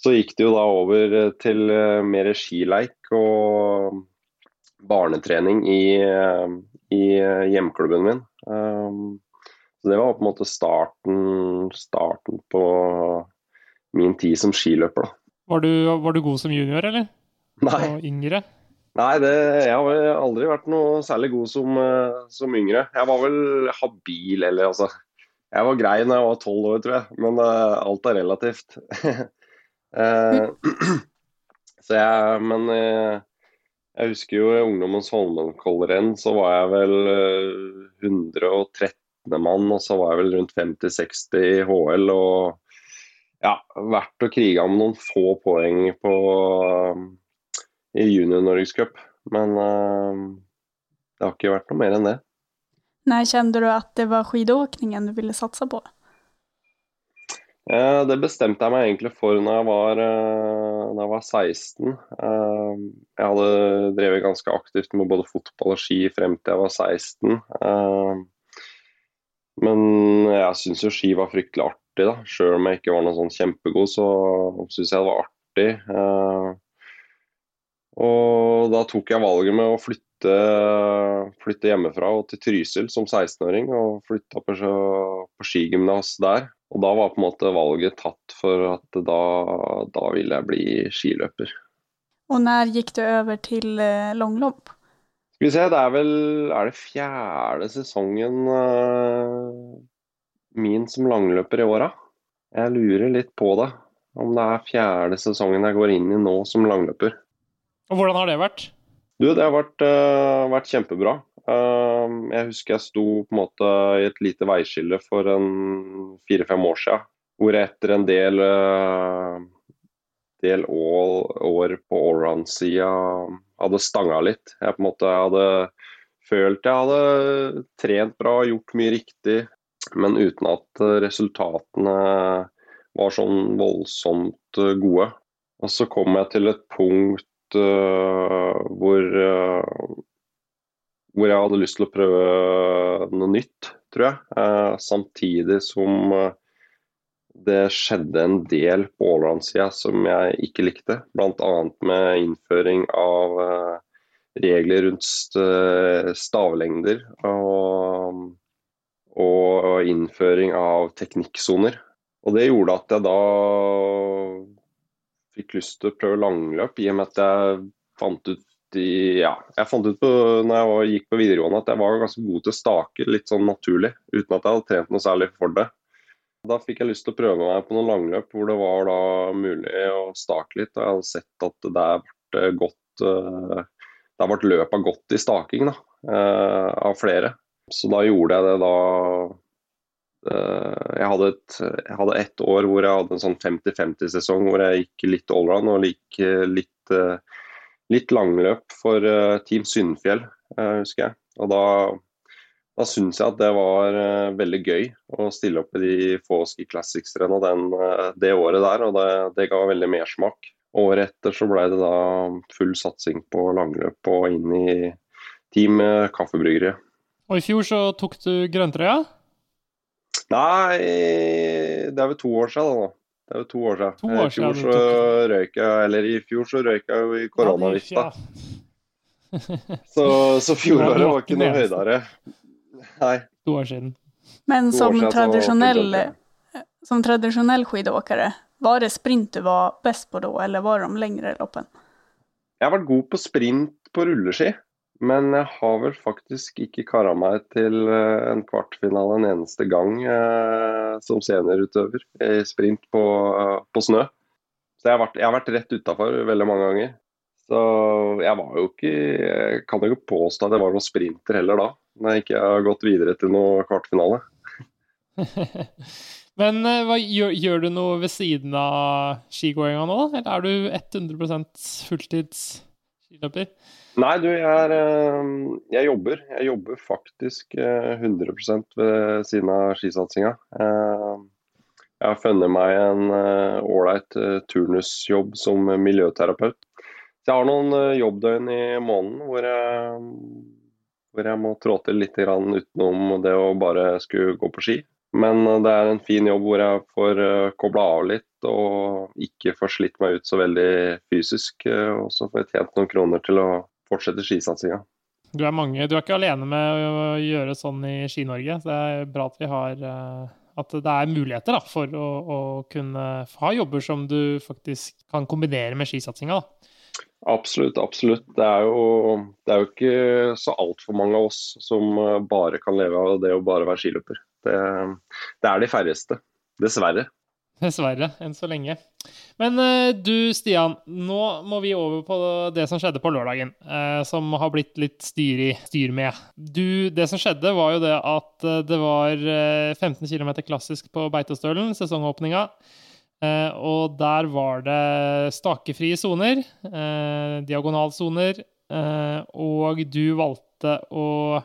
så gikk det jo da over til uh, mer skileik og barnetrening i, uh, i hjemklubben min. Um, så det var på en måte starten, starten på min tid som skiløper. da.
Var du, var du god som junior, eller?
Nei.
Og yngre?
Nei, det, jeg har aldri vært noe særlig god som, som yngre. Jeg var vel habil, eller altså jeg var grei da jeg var tolv år, tror jeg. Men uh, alt er relativt. uh, [laughs] [clears throat] så jeg, men uh, jeg husker jo i ungdommens Holmenkollrenn så var jeg vel 113. mann, og så var jeg vel rundt 50-60 i HL. Og ja, vært å krige om noen få poeng på, i junior-norgescup. Men det har ikke vært noe mer enn det.
När kände du at det var skidåkningen du ville satse på?
Eh, det bestemte jeg meg egentlig for når jeg var, eh, jeg var 16. Eh, jeg hadde drevet ganske aktivt med både fotball og ski frem til jeg var 16. Men jeg syns jo ski var fryktelig artig, da. Sjøl om jeg ikke var noe sånn kjempegod, så syns jeg det var artig. Og da tok jeg valget med å flytte flytte, flytte hjemmefra og til Trysil som 16-åring. Og flytta på, på skigymnas der. Og da var på en måte valget tatt for at da, da ville jeg bli skiløper.
Og når gikk du over til langløp?
Skal vi se, det er vel er det fjerde sesongen uh, min som langløper i åra. Jeg lurer litt på det. Om det er fjerde sesongen jeg går inn i nå som langløper.
Og Hvordan har det vært?
Du, det har vært, uh, vært kjempebra. Uh, jeg husker jeg sto på en måte i et lite veiskille for en fire-fem år siden. Hvor jeg etter en del, uh, del år, år på allround-sida hadde stanga litt. Jeg på en måte hadde følt jeg hadde trent bra, gjort mye riktig, men uten at resultatene var sånn voldsomt gode. Og så kom jeg til et punkt hvor, uh, hvor jeg hadde lyst til å prøve noe nytt, tror jeg. Uh, samtidig som det skjedde en del på allround-sida som jeg ikke likte. Bl.a. med innføring av regler rundt stavlengder og, og innføring av teknikksoner. Og det gjorde at jeg da fikk lyst til å prøve langløp, i og med at jeg fant ut i, ja, jeg fant ut på, når jeg gikk på videregående at jeg var ganske god til å stake litt sånn naturlig, uten at jeg hadde trent noe særlig for det. Da fikk jeg lyst til å prøve meg på noen langløp hvor det var da mulig å stake litt. Og jeg hadde sett at det ble godt eh, Det løpa godt i staking da, eh, av flere. Så da gjorde jeg det da jeg hadde, et, jeg hadde ett år hvor jeg hadde en sånn 50-50-sesong hvor jeg gikk litt allround og gikk litt, litt langløp for Team Syndfjell, husker jeg. Og da da syns jeg at det var veldig gøy å stille opp i de få Ski Classics-renna det året der, og det, det ga veldig mersmak. Året etter så ble det da full satsing på langløp og inn i team Kaffebryggeriet.
Og i fjor så tok du grønntrøya?
Nei, det er vel to år siden da. Det er jo to år siden.
To år
I fjor så røyk jeg, eller i fjor så røyk jeg jo i koronavifta. Så, så [laughs] fjoråret var ikke noe høydere.
Nei. To år siden.
Men som tradisjonell, som tradisjonell skidåkere, var det sprint du var best på da, eller var det de lengre loppen?
Jeg har vært god på sprint på rulleski, men jeg har vel faktisk ikke kara meg til eh, en kvartfinale en eneste gang eh, som seniorutøver i sprint på, eh, på snø. Så jeg har vært, jeg har vært rett utafor veldig mange ganger. Så jeg var jo ikke Jeg kan ikke påstå at jeg var noen sprinter heller da, når jeg ikke har gått videre til noe kvartfinale. [laughs]
Men eh, hva, gjør, gjør, du noe ved siden av skigåinga nå, eller er du 100 fulltids skiløper?
Nei, du, jeg, er, eh, jeg jobber. Jeg jobber faktisk 100 eh, ved siden av skisatsinga. Jeg har funnet meg en ålreit turnusjobb som miljøterapeut. Så jeg har noen eh, jobbdøgn i måneden hvor jeg, hvor jeg må trå til litt utenom det å bare skulle gå på ski. Men eh, det er en fin jobb hvor jeg får eh, kobla av litt og ikke får slitt meg ut så veldig fysisk. Og så får jeg tjent noen kroner til å fortsette skisatsinga.
Du er, mange, du er ikke alene med å gjøre sånn i Ski-Norge. Det er bra at vi har at det er muligheter da, for å, å, kunne ha jobber som du faktisk kan kombinere med skisatsinga.
Absolutt, absolutt. Det er jo, det er jo ikke så altfor mange av oss som eh, bare kan leve av det å bare være skiløper. Det, det er de færreste. Dessverre.
Dessverre, enn så lenge. Men eh, du Stian, nå må vi over på det som skjedde på lørdagen. Eh, som har blitt litt styr, i, styr med. Du, det som skjedde, var jo det at det var 15 km klassisk på Beitostølen, sesongåpninga. Eh, og der var det stakefrie soner, eh, diagonalsoner, eh, og du valgte å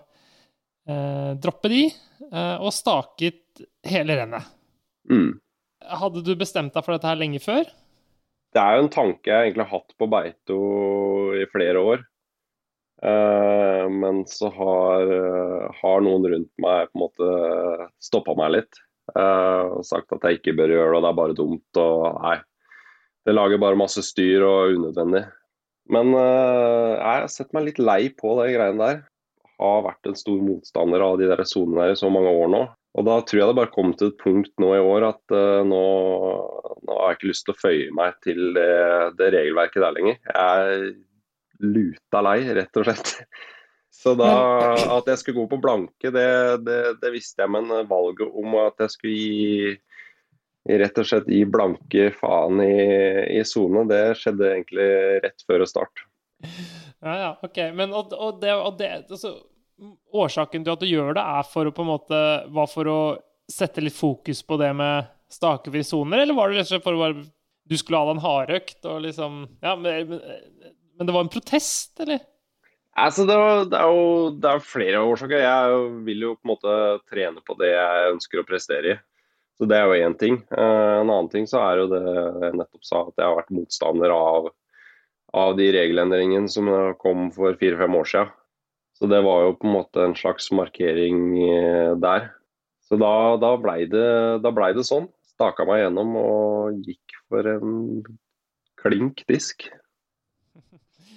droppe de, og staket hele rennet.
Mm.
Hadde du bestemt deg for dette her lenge før?
Det er jo en tanke jeg egentlig har hatt på Beito i flere år. men så har, har, noen rundt meg på en måte stoppa meg litt. Uh, og sagt at jeg ikke bør gjøre det, og det er bare dumt. og nei, Det lager bare masse styr og unødvendig. Men uh, jeg har sett meg litt lei på de greiene der. Har vært en stor motstander av de der sonene der i så mange år nå. Og da tror jeg det bare kom til et punkt nå i år at uh, nå, nå, har jeg ikke lyst til å føye meg til det, det regelverket der lenger. Jeg er luta lei, rett og slett. [laughs] Så da, at jeg skulle gå på blanke, det, det, det visste jeg. Men valget om at jeg skulle gi rett og slett gi blanke faen i sone, det skjedde egentlig rett før start.
Ja, ja, OK. Men og, og det, og det altså, Årsaken til at du gjør det, er for å på en måte var for å sette litt fokus på det med stakefrie soner, eller var det rett og slett for å bare du skulle ha deg en hardøkt og liksom Ja, men, men det var en protest, eller?
Altså, det, er, det, er jo, det er flere årsaker. Jeg vil jo på en måte trene på det jeg ønsker å prestere i. Så Det er jo én ting. Eh, en annen ting så er jo det jeg nettopp sa, at jeg har vært motstander av, av de regelendringene som kom for fire-fem år siden. Så det var jo på en måte en slags markering eh, der. Så da, da blei det, ble det sånn. Staka meg gjennom og gikk for en klink disk.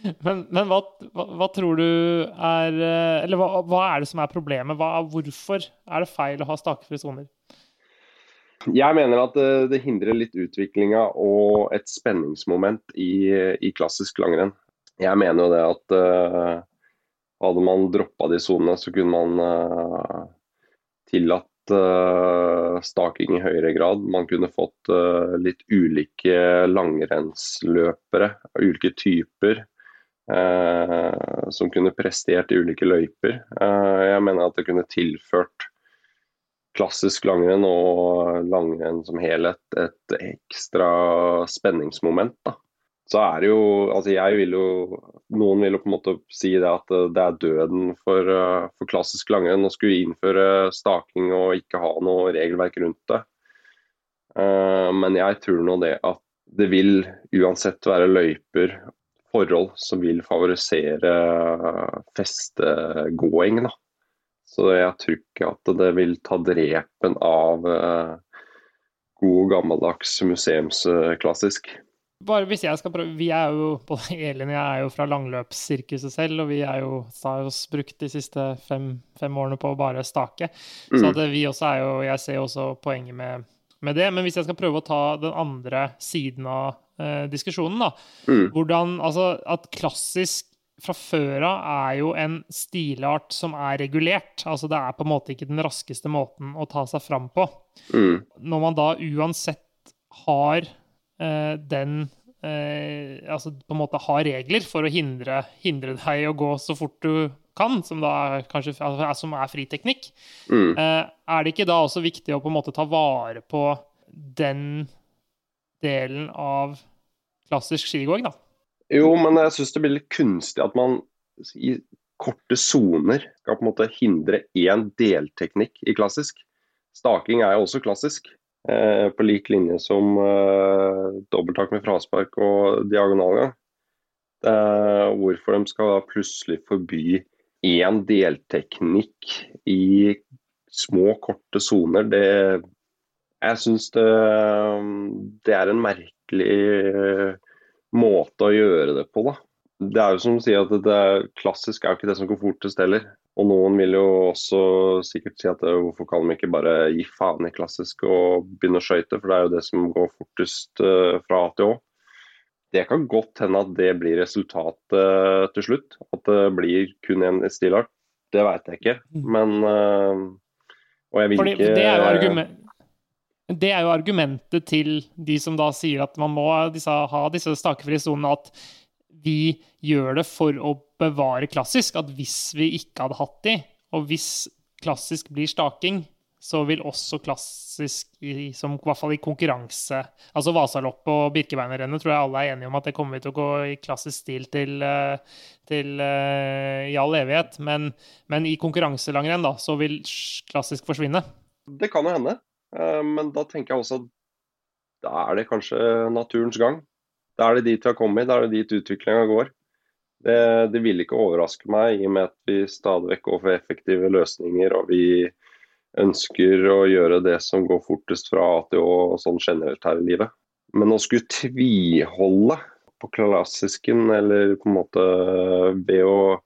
[laughs]
Men, men hva, hva, hva, tror du er eh, Eller hva, hva, er det som er problemet? hvorfor er det feil å ha stakefrie soner?
Jeg mener at det, det hindrer litt utviklinga og et spenningsmoment i, i, klassisk langrenn. Jeg mener jo det at uh, hadde man droppa de sonene, så kunne man uh, tillatt uh, staking i høyere grad. Man kunne fått uh, litt ulike langrennsløpere, ulike typer. Som kunne prestert i ulike løyper. jeg mener at det kunne tilført klassisk langrenn og langrenn som helhet et ekstra spenningsmoment. da så er det jo Altså jeg vil jo Noen vil jo på en måte si det at det er døden for, eh, for klassisk langrenn å skulle innføre staking og ikke ha noe regelverk rundt det. Uh, men jeg tror nå det at det vil uansett være løyper, forhold som vil favorisere festegåing. da. Så jeg tror ikke at det vil ta drepen av god gammeldags museumsklassisk
bare hvis jeg skal prøve Vi er jo både [laughs] Elin og jeg er jo fra langløpssirkuset selv, og vi er jo har oss brukt de siste fem, fem, årene på å bare stake. Mm. Så vi også er jo Jeg ser jo også poenget med, med, det. Men hvis jeg skal prøve å ta den andre siden av eh, diskusjonen, da mm. Hvordan Altså at klassisk fra før av er jo en stilart som er regulert. Altså det er på en måte ikke den raskeste måten å ta seg fram på. Mm. Når man da uansett har den eh, altså på en måte har regler for å hindre, hindre, deg å gå så fort du kan, som da er, kanskje, altså, som er friteknikk. Mm. Eh, er det ikke da også viktig å på en måte ta vare på den delen av klassisk skigåing, da?
Jo, men jeg syns det blir litt kunstig at man i korte soner skal på en måte hindre én delteknikk i klassisk. Staking er jo også klassisk. Eh, på lik linje som eh, dobbelttak med fraspark og diagonalgang. hvorfor de skal da plutselig forby én delteknikk i små, korte soner, det Jeg syns det, det, er en merkelig eh, måte å gjøre det på, da. Det er jo som å si at det er, klassisk er jo ikke det som går fortest heller. Og noen vil jo også sikkert si at hvorfor kan de ikke bare gi faen i klassisk og begynne å skøyte, for det er jo det som går fortest fra A til Å. Det kan godt hende at det blir resultatet til slutt. At det blir kun én stilart. Det veit jeg ikke, mm. men Og jeg vil Fordi, ikke
det er, det er, jo argumentet til de som da sier at man må disse, ha disse stakefrie sonene, at vi gjør det for å bevare klassisk. At hvis vi ikke hadde hatt de, og hvis klassisk blir staking, så vil også klassisk, i, som, i hvert fall i konkurranse Altså Vasaloppet og Birkebeinerrennet tror jeg alle er enige om at det kommer vi til å gå i klassisk stil til, eh, til uh, i all evighet. Men, men i konkurranselangrenn da, så vil klassisk forsvinne.
Det kan jo hende, uh, men da tenker jeg også at da er det kanskje naturens gang. Da er det dit vi har kommet, da er det dit utviklinga går. Det, det vil ikke overraske meg, i og med at vi stadig vekk går for effektive løsninger og vi ønsker å gjøre det som går fortest fra A til Å sånn generelt her i livet. Men å skulle tviholde på klassisken, eller på en måte ved å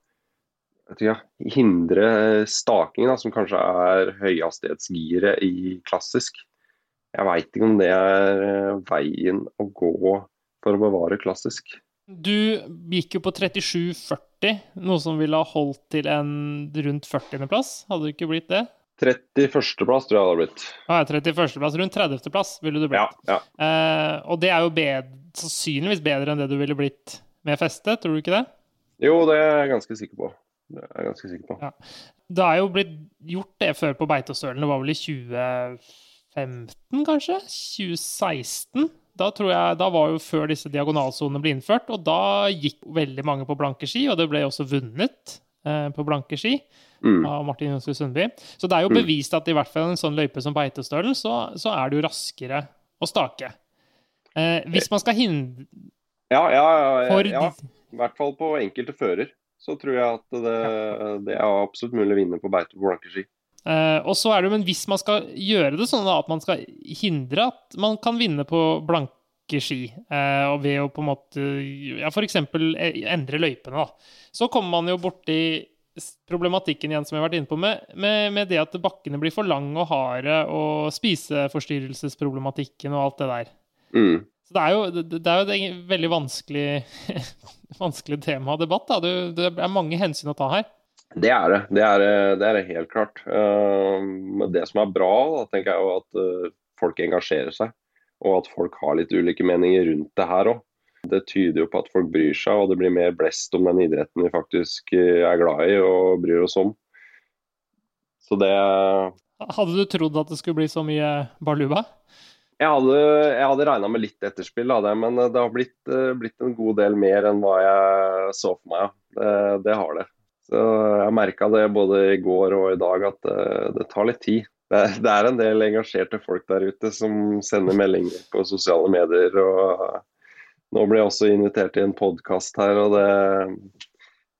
ja, hindre staking, da, som kanskje er høyhastighetsgiret i klassisk, jeg veit ikke om det er veien å gå for å bevare klassisk.
Du gikk jo på 37,40, noe som ville ha holdt til en rundt 40.-plass. Hadde du ikke blitt det?
31.-plass tror jeg det hadde blitt.
Ah, 31.-plass, Rundt 30.-plass ville du blitt.
Ja, ja.
Eh, og det er jo bedre, sannsynligvis bedre enn det du ville blitt med feste, tror du ikke det?
Jo, det er jeg ganske sikker på. Det er jeg ganske sikker på. Ja.
Det er jo blitt gjort det før på Beitostølen. Det var vel i 2015, kanskje? 2016? Da, tror jeg, da var jo før disse diagonalsonene ble innført, og da gikk veldig mange på blanke ski, og det ble også vunnet eh, på blanke ski mm. av Martin Jonsrud Sundby. Så det er jo mm. bevist at i hvert fall en sånn løype som Beitostølen, så, så er det jo raskere å stake. Eh, hvis man skal hindre
Ja, ja, ja, ja. I hvert fall på enkelte fører så tror jeg at det, det er absolutt mulig å vinne på beite på blanke ski.
Uh, og så er det, jo, men Hvis man skal gjøre det sånn at man skal hindre at man kan vinne på blanke ski, uh, og ved å på en måte ja, f.eks. E, endre løypene, da, så kommer man jo borti problematikken igjen som jeg har vært inne på, med, med, med, det at bakkene blir for lange og harde, og spiseforstyrrelsesproblematikken og alt det der. Mm. Så det er jo, det, det er jo et veldig vanskelig, [laughs] vanskelig tema og debatt. Da. Det, det er mange hensyn å ta her.
Det er det. Det er det, er helt klart. Uh, men det som er bra, da, tenker jeg jo at uh, folk engasjerer seg. Og at folk har litt ulike meninger rundt det her òg. Det tyder jo på at folk bryr seg, og det blir mer blest om den idretten vi faktisk er glad i og bryr oss om. Så det
Hadde du trodd at det skulle bli så mye baluba?
Jeg hadde, jeg hadde regna med litt etterspill av det, men det har blitt, blitt, en god del mer enn hva jeg så for meg. Det, det har det. Så Jeg merka det både i går og i dag at det, det tar litt tid. Det, det, er en del engasjerte folk der ute som sender meldinger på sosiale medier. og Nå blir jeg også invitert til en podkast her, og det,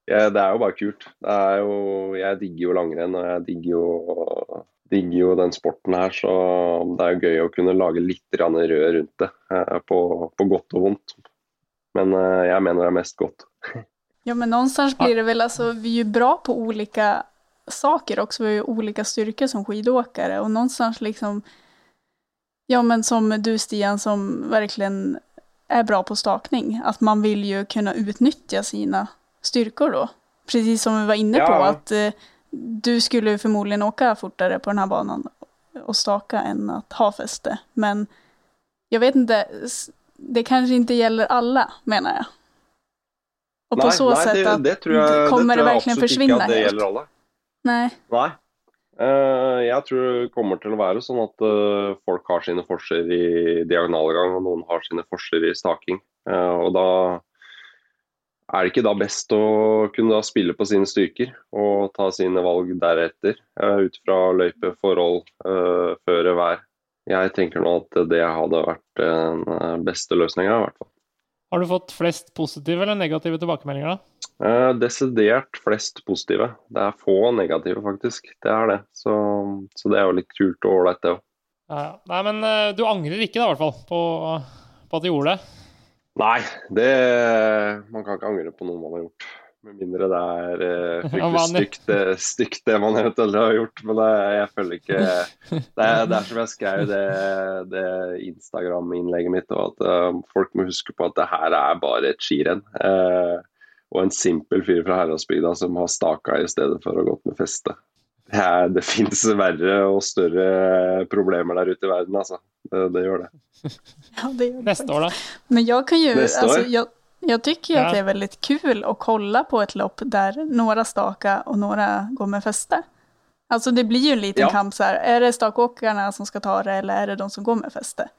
ja, det er jo bare kult. Jo, jeg digger jo langrenn, og jeg digger jo, digger jo, den sporten her. Så det er jo gøy å kunne lage litt rød rundt det, eh, på, på, godt og vondt. Men eh, jeg mener det er mest godt. [laughs]
Ja, men någonstans blir det väl, alltså vi är ju bra på olika saker också, vi har ju olika styrkor som skidåkare och någonstans liksom, ja men som du Stian som verkligen är bra på stakning, att man vill ju kunna utnyttja sina styrkor då. Precis som vi var inne på, att eh, du skulle förmodligen åka fortare på den här banan och staka än att ha fäste. Men jag vet inte, det kanske inte gäller alla menar jag. Och på så
nei,
sätt
det, det tror jeg,
kommer
det,
det
tror jeg
verkligen
absolutt
försvinna
ikke at det gjelder alle.
Nei.
Nei. Uh, jeg tror det kommer til å være sånn at uh, folk har sine forser i diagonalgang, og noen har sine forser i staking. Uh, og da er det ikke da best å kunne spille på sine styrker og ta sine valg deretter, ut fra løype, forhold, føre, vær. Jeg tenker nå at det hadde vært den beste løsninga, i hvert fall.
Har du fått flest positive eller negative tilbakemeldinger, da?
Eh, desidert flest positive. Det er få negative, faktisk. Det er det. Så, så det er jo litt kult og ålreit, det òg.
Ja, ja. Nei, men uh, du angrer ikke, da, i hvert fall, på, på, at du gjorde det?
Nei, det Man kan ikke angre på noe man har gjort. Med mindre det er [laughs] uh, fryktelig stygt, stygt, det man eventuelt har gjort. Men det, jeg føler ikke Det er, det er som jeg skrev det, det Instagram-innlegget mitt, og at uh, folk må huske på at det her er bare et skirenn. Uh, og en simpel fyr fra Heradsbygda som har staka i stedet for å ha gått med feste. Det, er, det finnes verre og større problemer der ute i verden, altså. Det, det gjør det.
Ja, det gjør det
Neste år, da?
Men jeg kan jo
Neste
år?
år?
jag, jag tycker ju
Ja.
att det är väldigt kul att kolla på ett lopp där några staka och några går med fäste. Alltså det blir ju en liten
Ja.
kamp så här, är det stakåkarna som ska ta det eller är det de som går med fäste?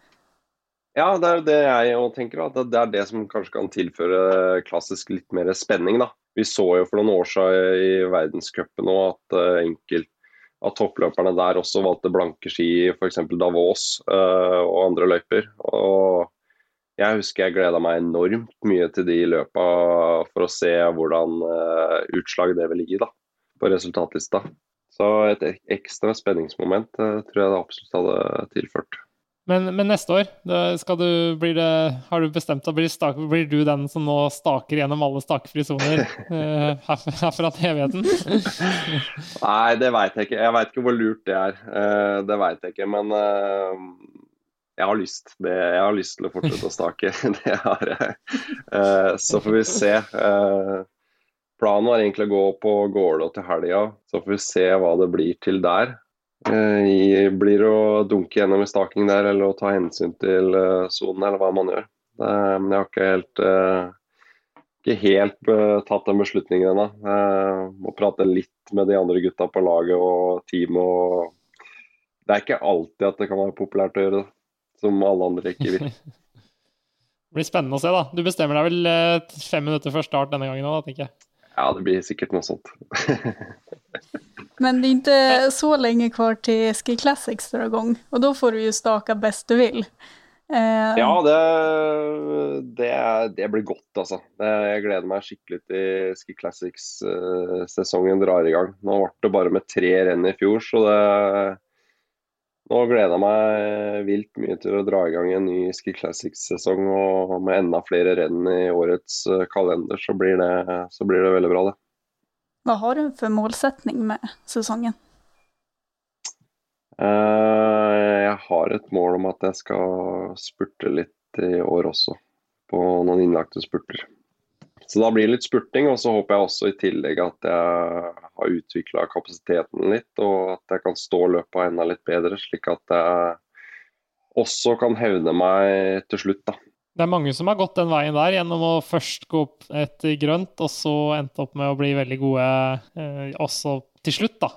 Ja, det er det jeg også tenker. At det er det som kanskje kan tilføre klassisk litt mer spenning. da. Vi så jo for noen år siden i verdenscupen nå at eh, enkelt at toppløperne der også valgte blanke ski, f.eks. Davos uh, og andre løyper. Og jeg husker jeg gleda meg enormt mye til de løpa for å se hvordan uh, utslag det vil gi da, på resultatlista. Så et ekstra spenningsmoment uh, tror jeg det absolutt hadde tilført.
Men, men neste år, du, blir det, har du bestemt deg, blir, stak, blir du den som nå staker gjennom alle stakefrie soner uh, [laughs] her- herfra til evigheten?
Nei, det veit jeg ikke. Jeg veit ikke hvor lurt det er. Uh, det veit jeg ikke, men eh, jeg har lyst. Det, jeg har lyst til å fortsette å stake. [laughs] det har jeg. Eh, så får vi se. Eh, planen var egentlig å gå på Gålå til helga, så får vi se hva det blir til der. Eh, blir det å dunke gjennom i staking der, eller å ta hensyn til sonen, eller hva man gjør. Men jeg har ikke helt ikke helt tatt den beslutningen ennå. Uh, må prate litt med de andre gutta på laget og teamet. Og... Det er ikke alltid at det kan være populært å gjøre det, som alle andre ikke vil.
Det [laughs] blir spennende å se, da. Du bestemmer deg vel eh, fem minutter før start denne gangen òg, tenker jeg.
Ja, det blir sikkert noe sånt. [laughs]
Men det är inte så lenge kvar til Ski Classics drar igång og da får du ju staka bäst du vil. Uh...
Ja, det, det, er- det blir godt, altså. Jeg gleder meg skikkelig til Ski Classics-sesongen drar i gang. Nå ble det bare med tre renn i fjor, så det Nå gleder jeg meg vilt mye til å dra i gang en ny Ski Classics-sesong. Og med enda flere renn i årets eh, kalender, så blir det, så blir det veldig bra, det.
Hva har du for målsetning med säsongen?
Eh, Jeg har et mål om at jeg skal spurte litt i år også, på noen innlagte spurter. Så da blir det litt spurting, og så håper jeg også i tillegg at jeg har utvikla kapasiteten litt, og at jeg kan stå løpet enda litt bedre, slik at jeg også kan hevne meg til slutt. da.
Det er mange som har gått den veien der, gjennom å først gå opp et grønt, og så endte opp med å bli veldig gode eh, også til slutt, da.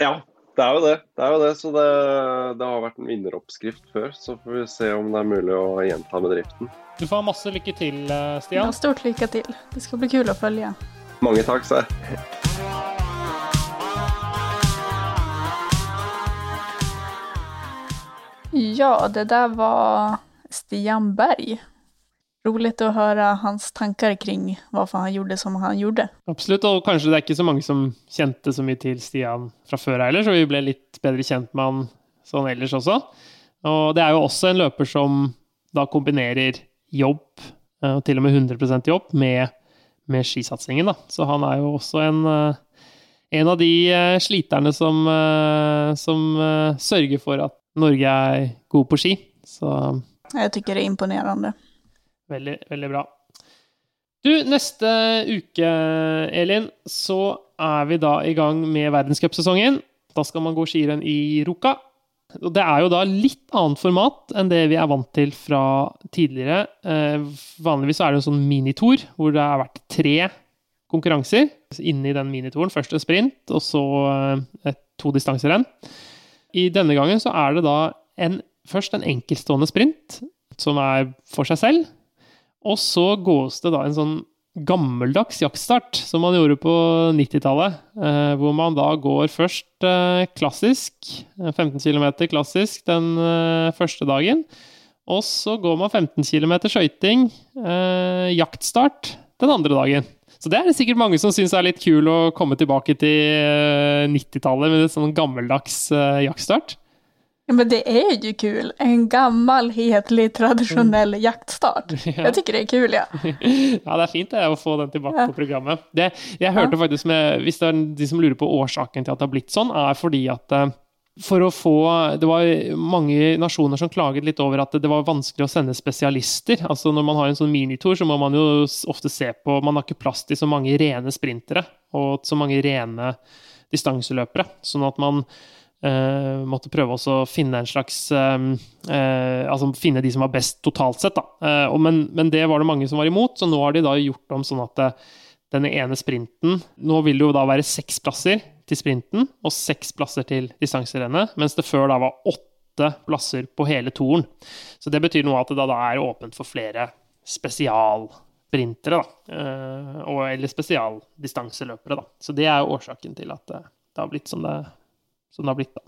Ja, det er jo det. det, er jo det. Så det, det har vært en vinneroppskrift før, så får vi se om det er mulig å gjenta bedriften.
Du får ha masse lykke til, eh, Stian.
Ja, stort lykke til. Det skal bli kul å følge.
Mange takk, Sær.
Ja, det der var Stian Berg. Roligt å høre hans tanker kring varför han gjorde som han gjorde.
Absolutt, og kanskje det er ikke så mange som kjente så mye til Stian fra før heller, så vi ble litt bedre kjent med han sånn ellers også. Og det er jo også en løper som då kombinerer jobb, eh, og til og med 100% jobb, med, med skisatsingen, Då. Så han er jo også en, eh, en av de eh, sliterne som, som sørger for at Norge er god på ski. Så
Jeg tykker det er imponerende.
Veldig, veldig bra. Du, neste uke, Elin, så er vi da i gang med verdenscupsesongen. Da skal man gå skirenn i Ruka. Og det er jo da litt annet format enn det vi er vant til fra tidligere. Eh, vanligvis er det en sånn minitour hvor det har vært tre konkurranser inni den minitoren. Først en sprint, og så eh, to distanserenn. I denne gangen så er det da en, først en enkeltstående sprint, som er for seg selv. Og så gås det da en sånn gammeldags jaktstart, som man gjorde på 90-tallet. Eh, hvor man da går først eh, klassisk, 15 km klassisk den eh, første dagen. Og så går man 15 km skøyting, eh, jaktstart, den andre dagen. Så det er det sikkert mange som syns er litt kul å komme tilbake til 90-tallet med en sånn gammeldags eh, jaktstart.
Ja, men det är ju kul. En gammal, hetlig, tradisjonell
Mm.
jaktstart. [laughs] Jeg tycker det er kul, ja. [laughs]
Ja, det er fint det, å få den tilbake
Ja.
på programmet. Det, jeg hørte faktisk med, Hvis det er de som lurer på årsaken til at det har blitt sånn, er fordi at eh, for å få Det var mange nasjoner som klaget litt over at det var vanskelig å sende spesialister. Altså Når man har en sånn minitour, så må man jo ofte se på Man har ikke plass til så mange rene sprintere og så mange rene distanseløpere. Sånn at man eh, måtte prøve å finne en slags uh, uh, Altså finne de som var best totalt sett, da. Og, men, men det var det mange som var imot, så nå har de da gjort om sånn at denne ene sprinten Nå vil det jo da være seks plasser til sprinten og seks plasser til distanserennet, mens det før da var åtte plasser på hele toren. Så det betyr noe at det da, da er åpent for flere spesialsprintere, da. og, eller spesialdistanseløpere, da. Så det er jo årsaken til at det har blitt som det, som det har blitt, da.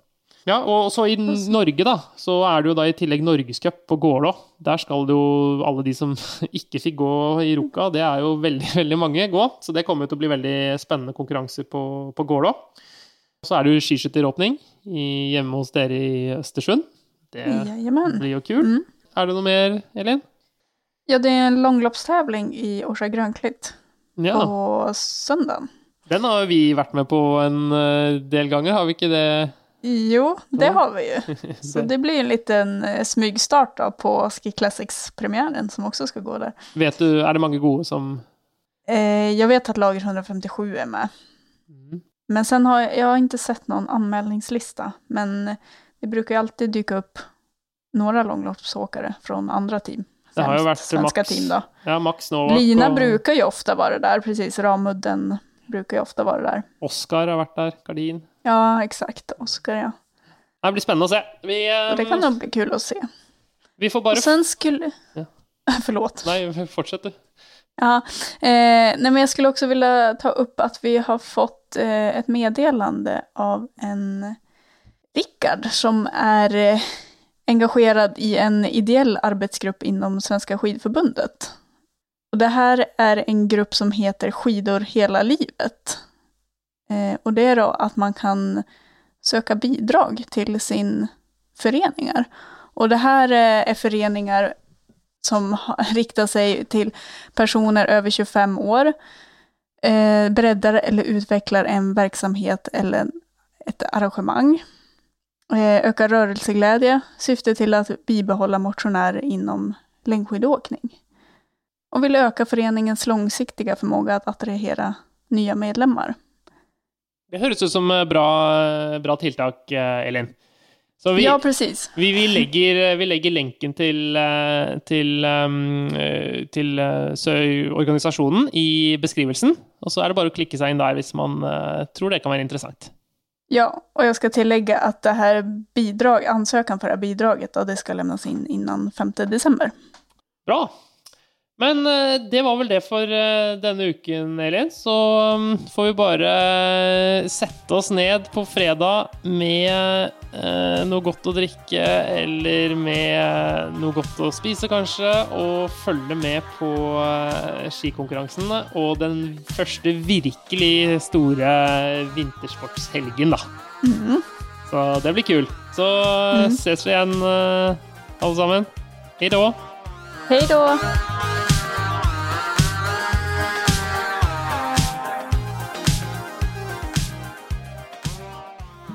Ja, og så i Norge, da, så er det jo da i tillegg Norgescup på Gålå. Der skal det jo alle de som [laughs] ikke fikk gå i Ruka, det er jo veldig, [laughs] veldig mange, gå. Så det kommer jo til å bli veldig spennende konkurranser på, på Gålå. Så er det jo skiskytteråpning i- hjemme hos dere i Østersund. Det blir jo kult.
Mm.
Er det noe mer, Elin?
Ja, det er en långloppstävling i Orsa Grønklitt
Ja.
på söndagen.
Den har vi vært med på en eh, del ganger, har vi ikke det?
Jo, det har vi jo. [laughs] Så det blir en liten eh, smygstart på Ski Classics-premieren, som også skal gå der.
Vet du, er det mange gode som
Jeg vet at lager 157 er med.
Mm.
Men sen har jeg, jeg har ikke sett noen anmeldingsliste. Men det bruker alltid dukke opp noen langloppsåkere fra andre team.
Det har
jo
vært
svenska
Max
team.
Ja, Max Novak
Lina
og
brukar ju ofta vara där, precis. Ramudden brukar ju ofta vara där.
Oskar har vært der. Gardin.
Ja, exakt. Oskar, ja.
Det blir spennende å se. Vi,
um... Det kan nog bli kul att se.
vi får bare
Och sen skulle...
Ja. [laughs]
Förlåt.
Nei, fortsett du.
Ja, eh, nej, men jag skulle också vilja ta upp att vi har fått eh, ett meddelande av en Rickard som är eh, engagerad i en ideell arbetsgrupp inom Svenska skidförbundet. Och det här är en grupp som heter Skidor hela livet. Eh, och det är då att man kan söka bidrag till sin föreningar. Och det här eh, är föreningar som [laughs] riktar sig till personer över 25 år, eh, breddar eller utvecklar en verksamhet eller ett arrangemang, eh, ökar rörelseglädje, syfte till att bibehålla motionärer inom längdskidåkning och vill öka föreningens långsiktiga förmåga att attrahera nya medlemmar.
Det høres ut som bra, bra tiltak, Elin. Så vi,
ja, precis.
Vi, vi, legger, vi legger, lenken til, til, til organisasjonen i beskrivelsen. Og så er det bare å klikke seg inn der hvis man tror det kan være interessant.
Ja, og jeg skal tillegge at det her bidrag, ansøkan for det bidraget det skal levnes inn innen 5 desember.
Bra. Men eh, det var vel det for eh, denne uken, Elin. Så mm, får vi bare eh, sette oss ned på fredag med noe godt å drikke eller med noe godt å spise, kanskje, og følge med på skikonkurransen og den første virkelig store vintersportshelgen, da. Mm. Så det blir kult. Så mm. ses vi igjen, alle sammen. Hei da.
Hei da.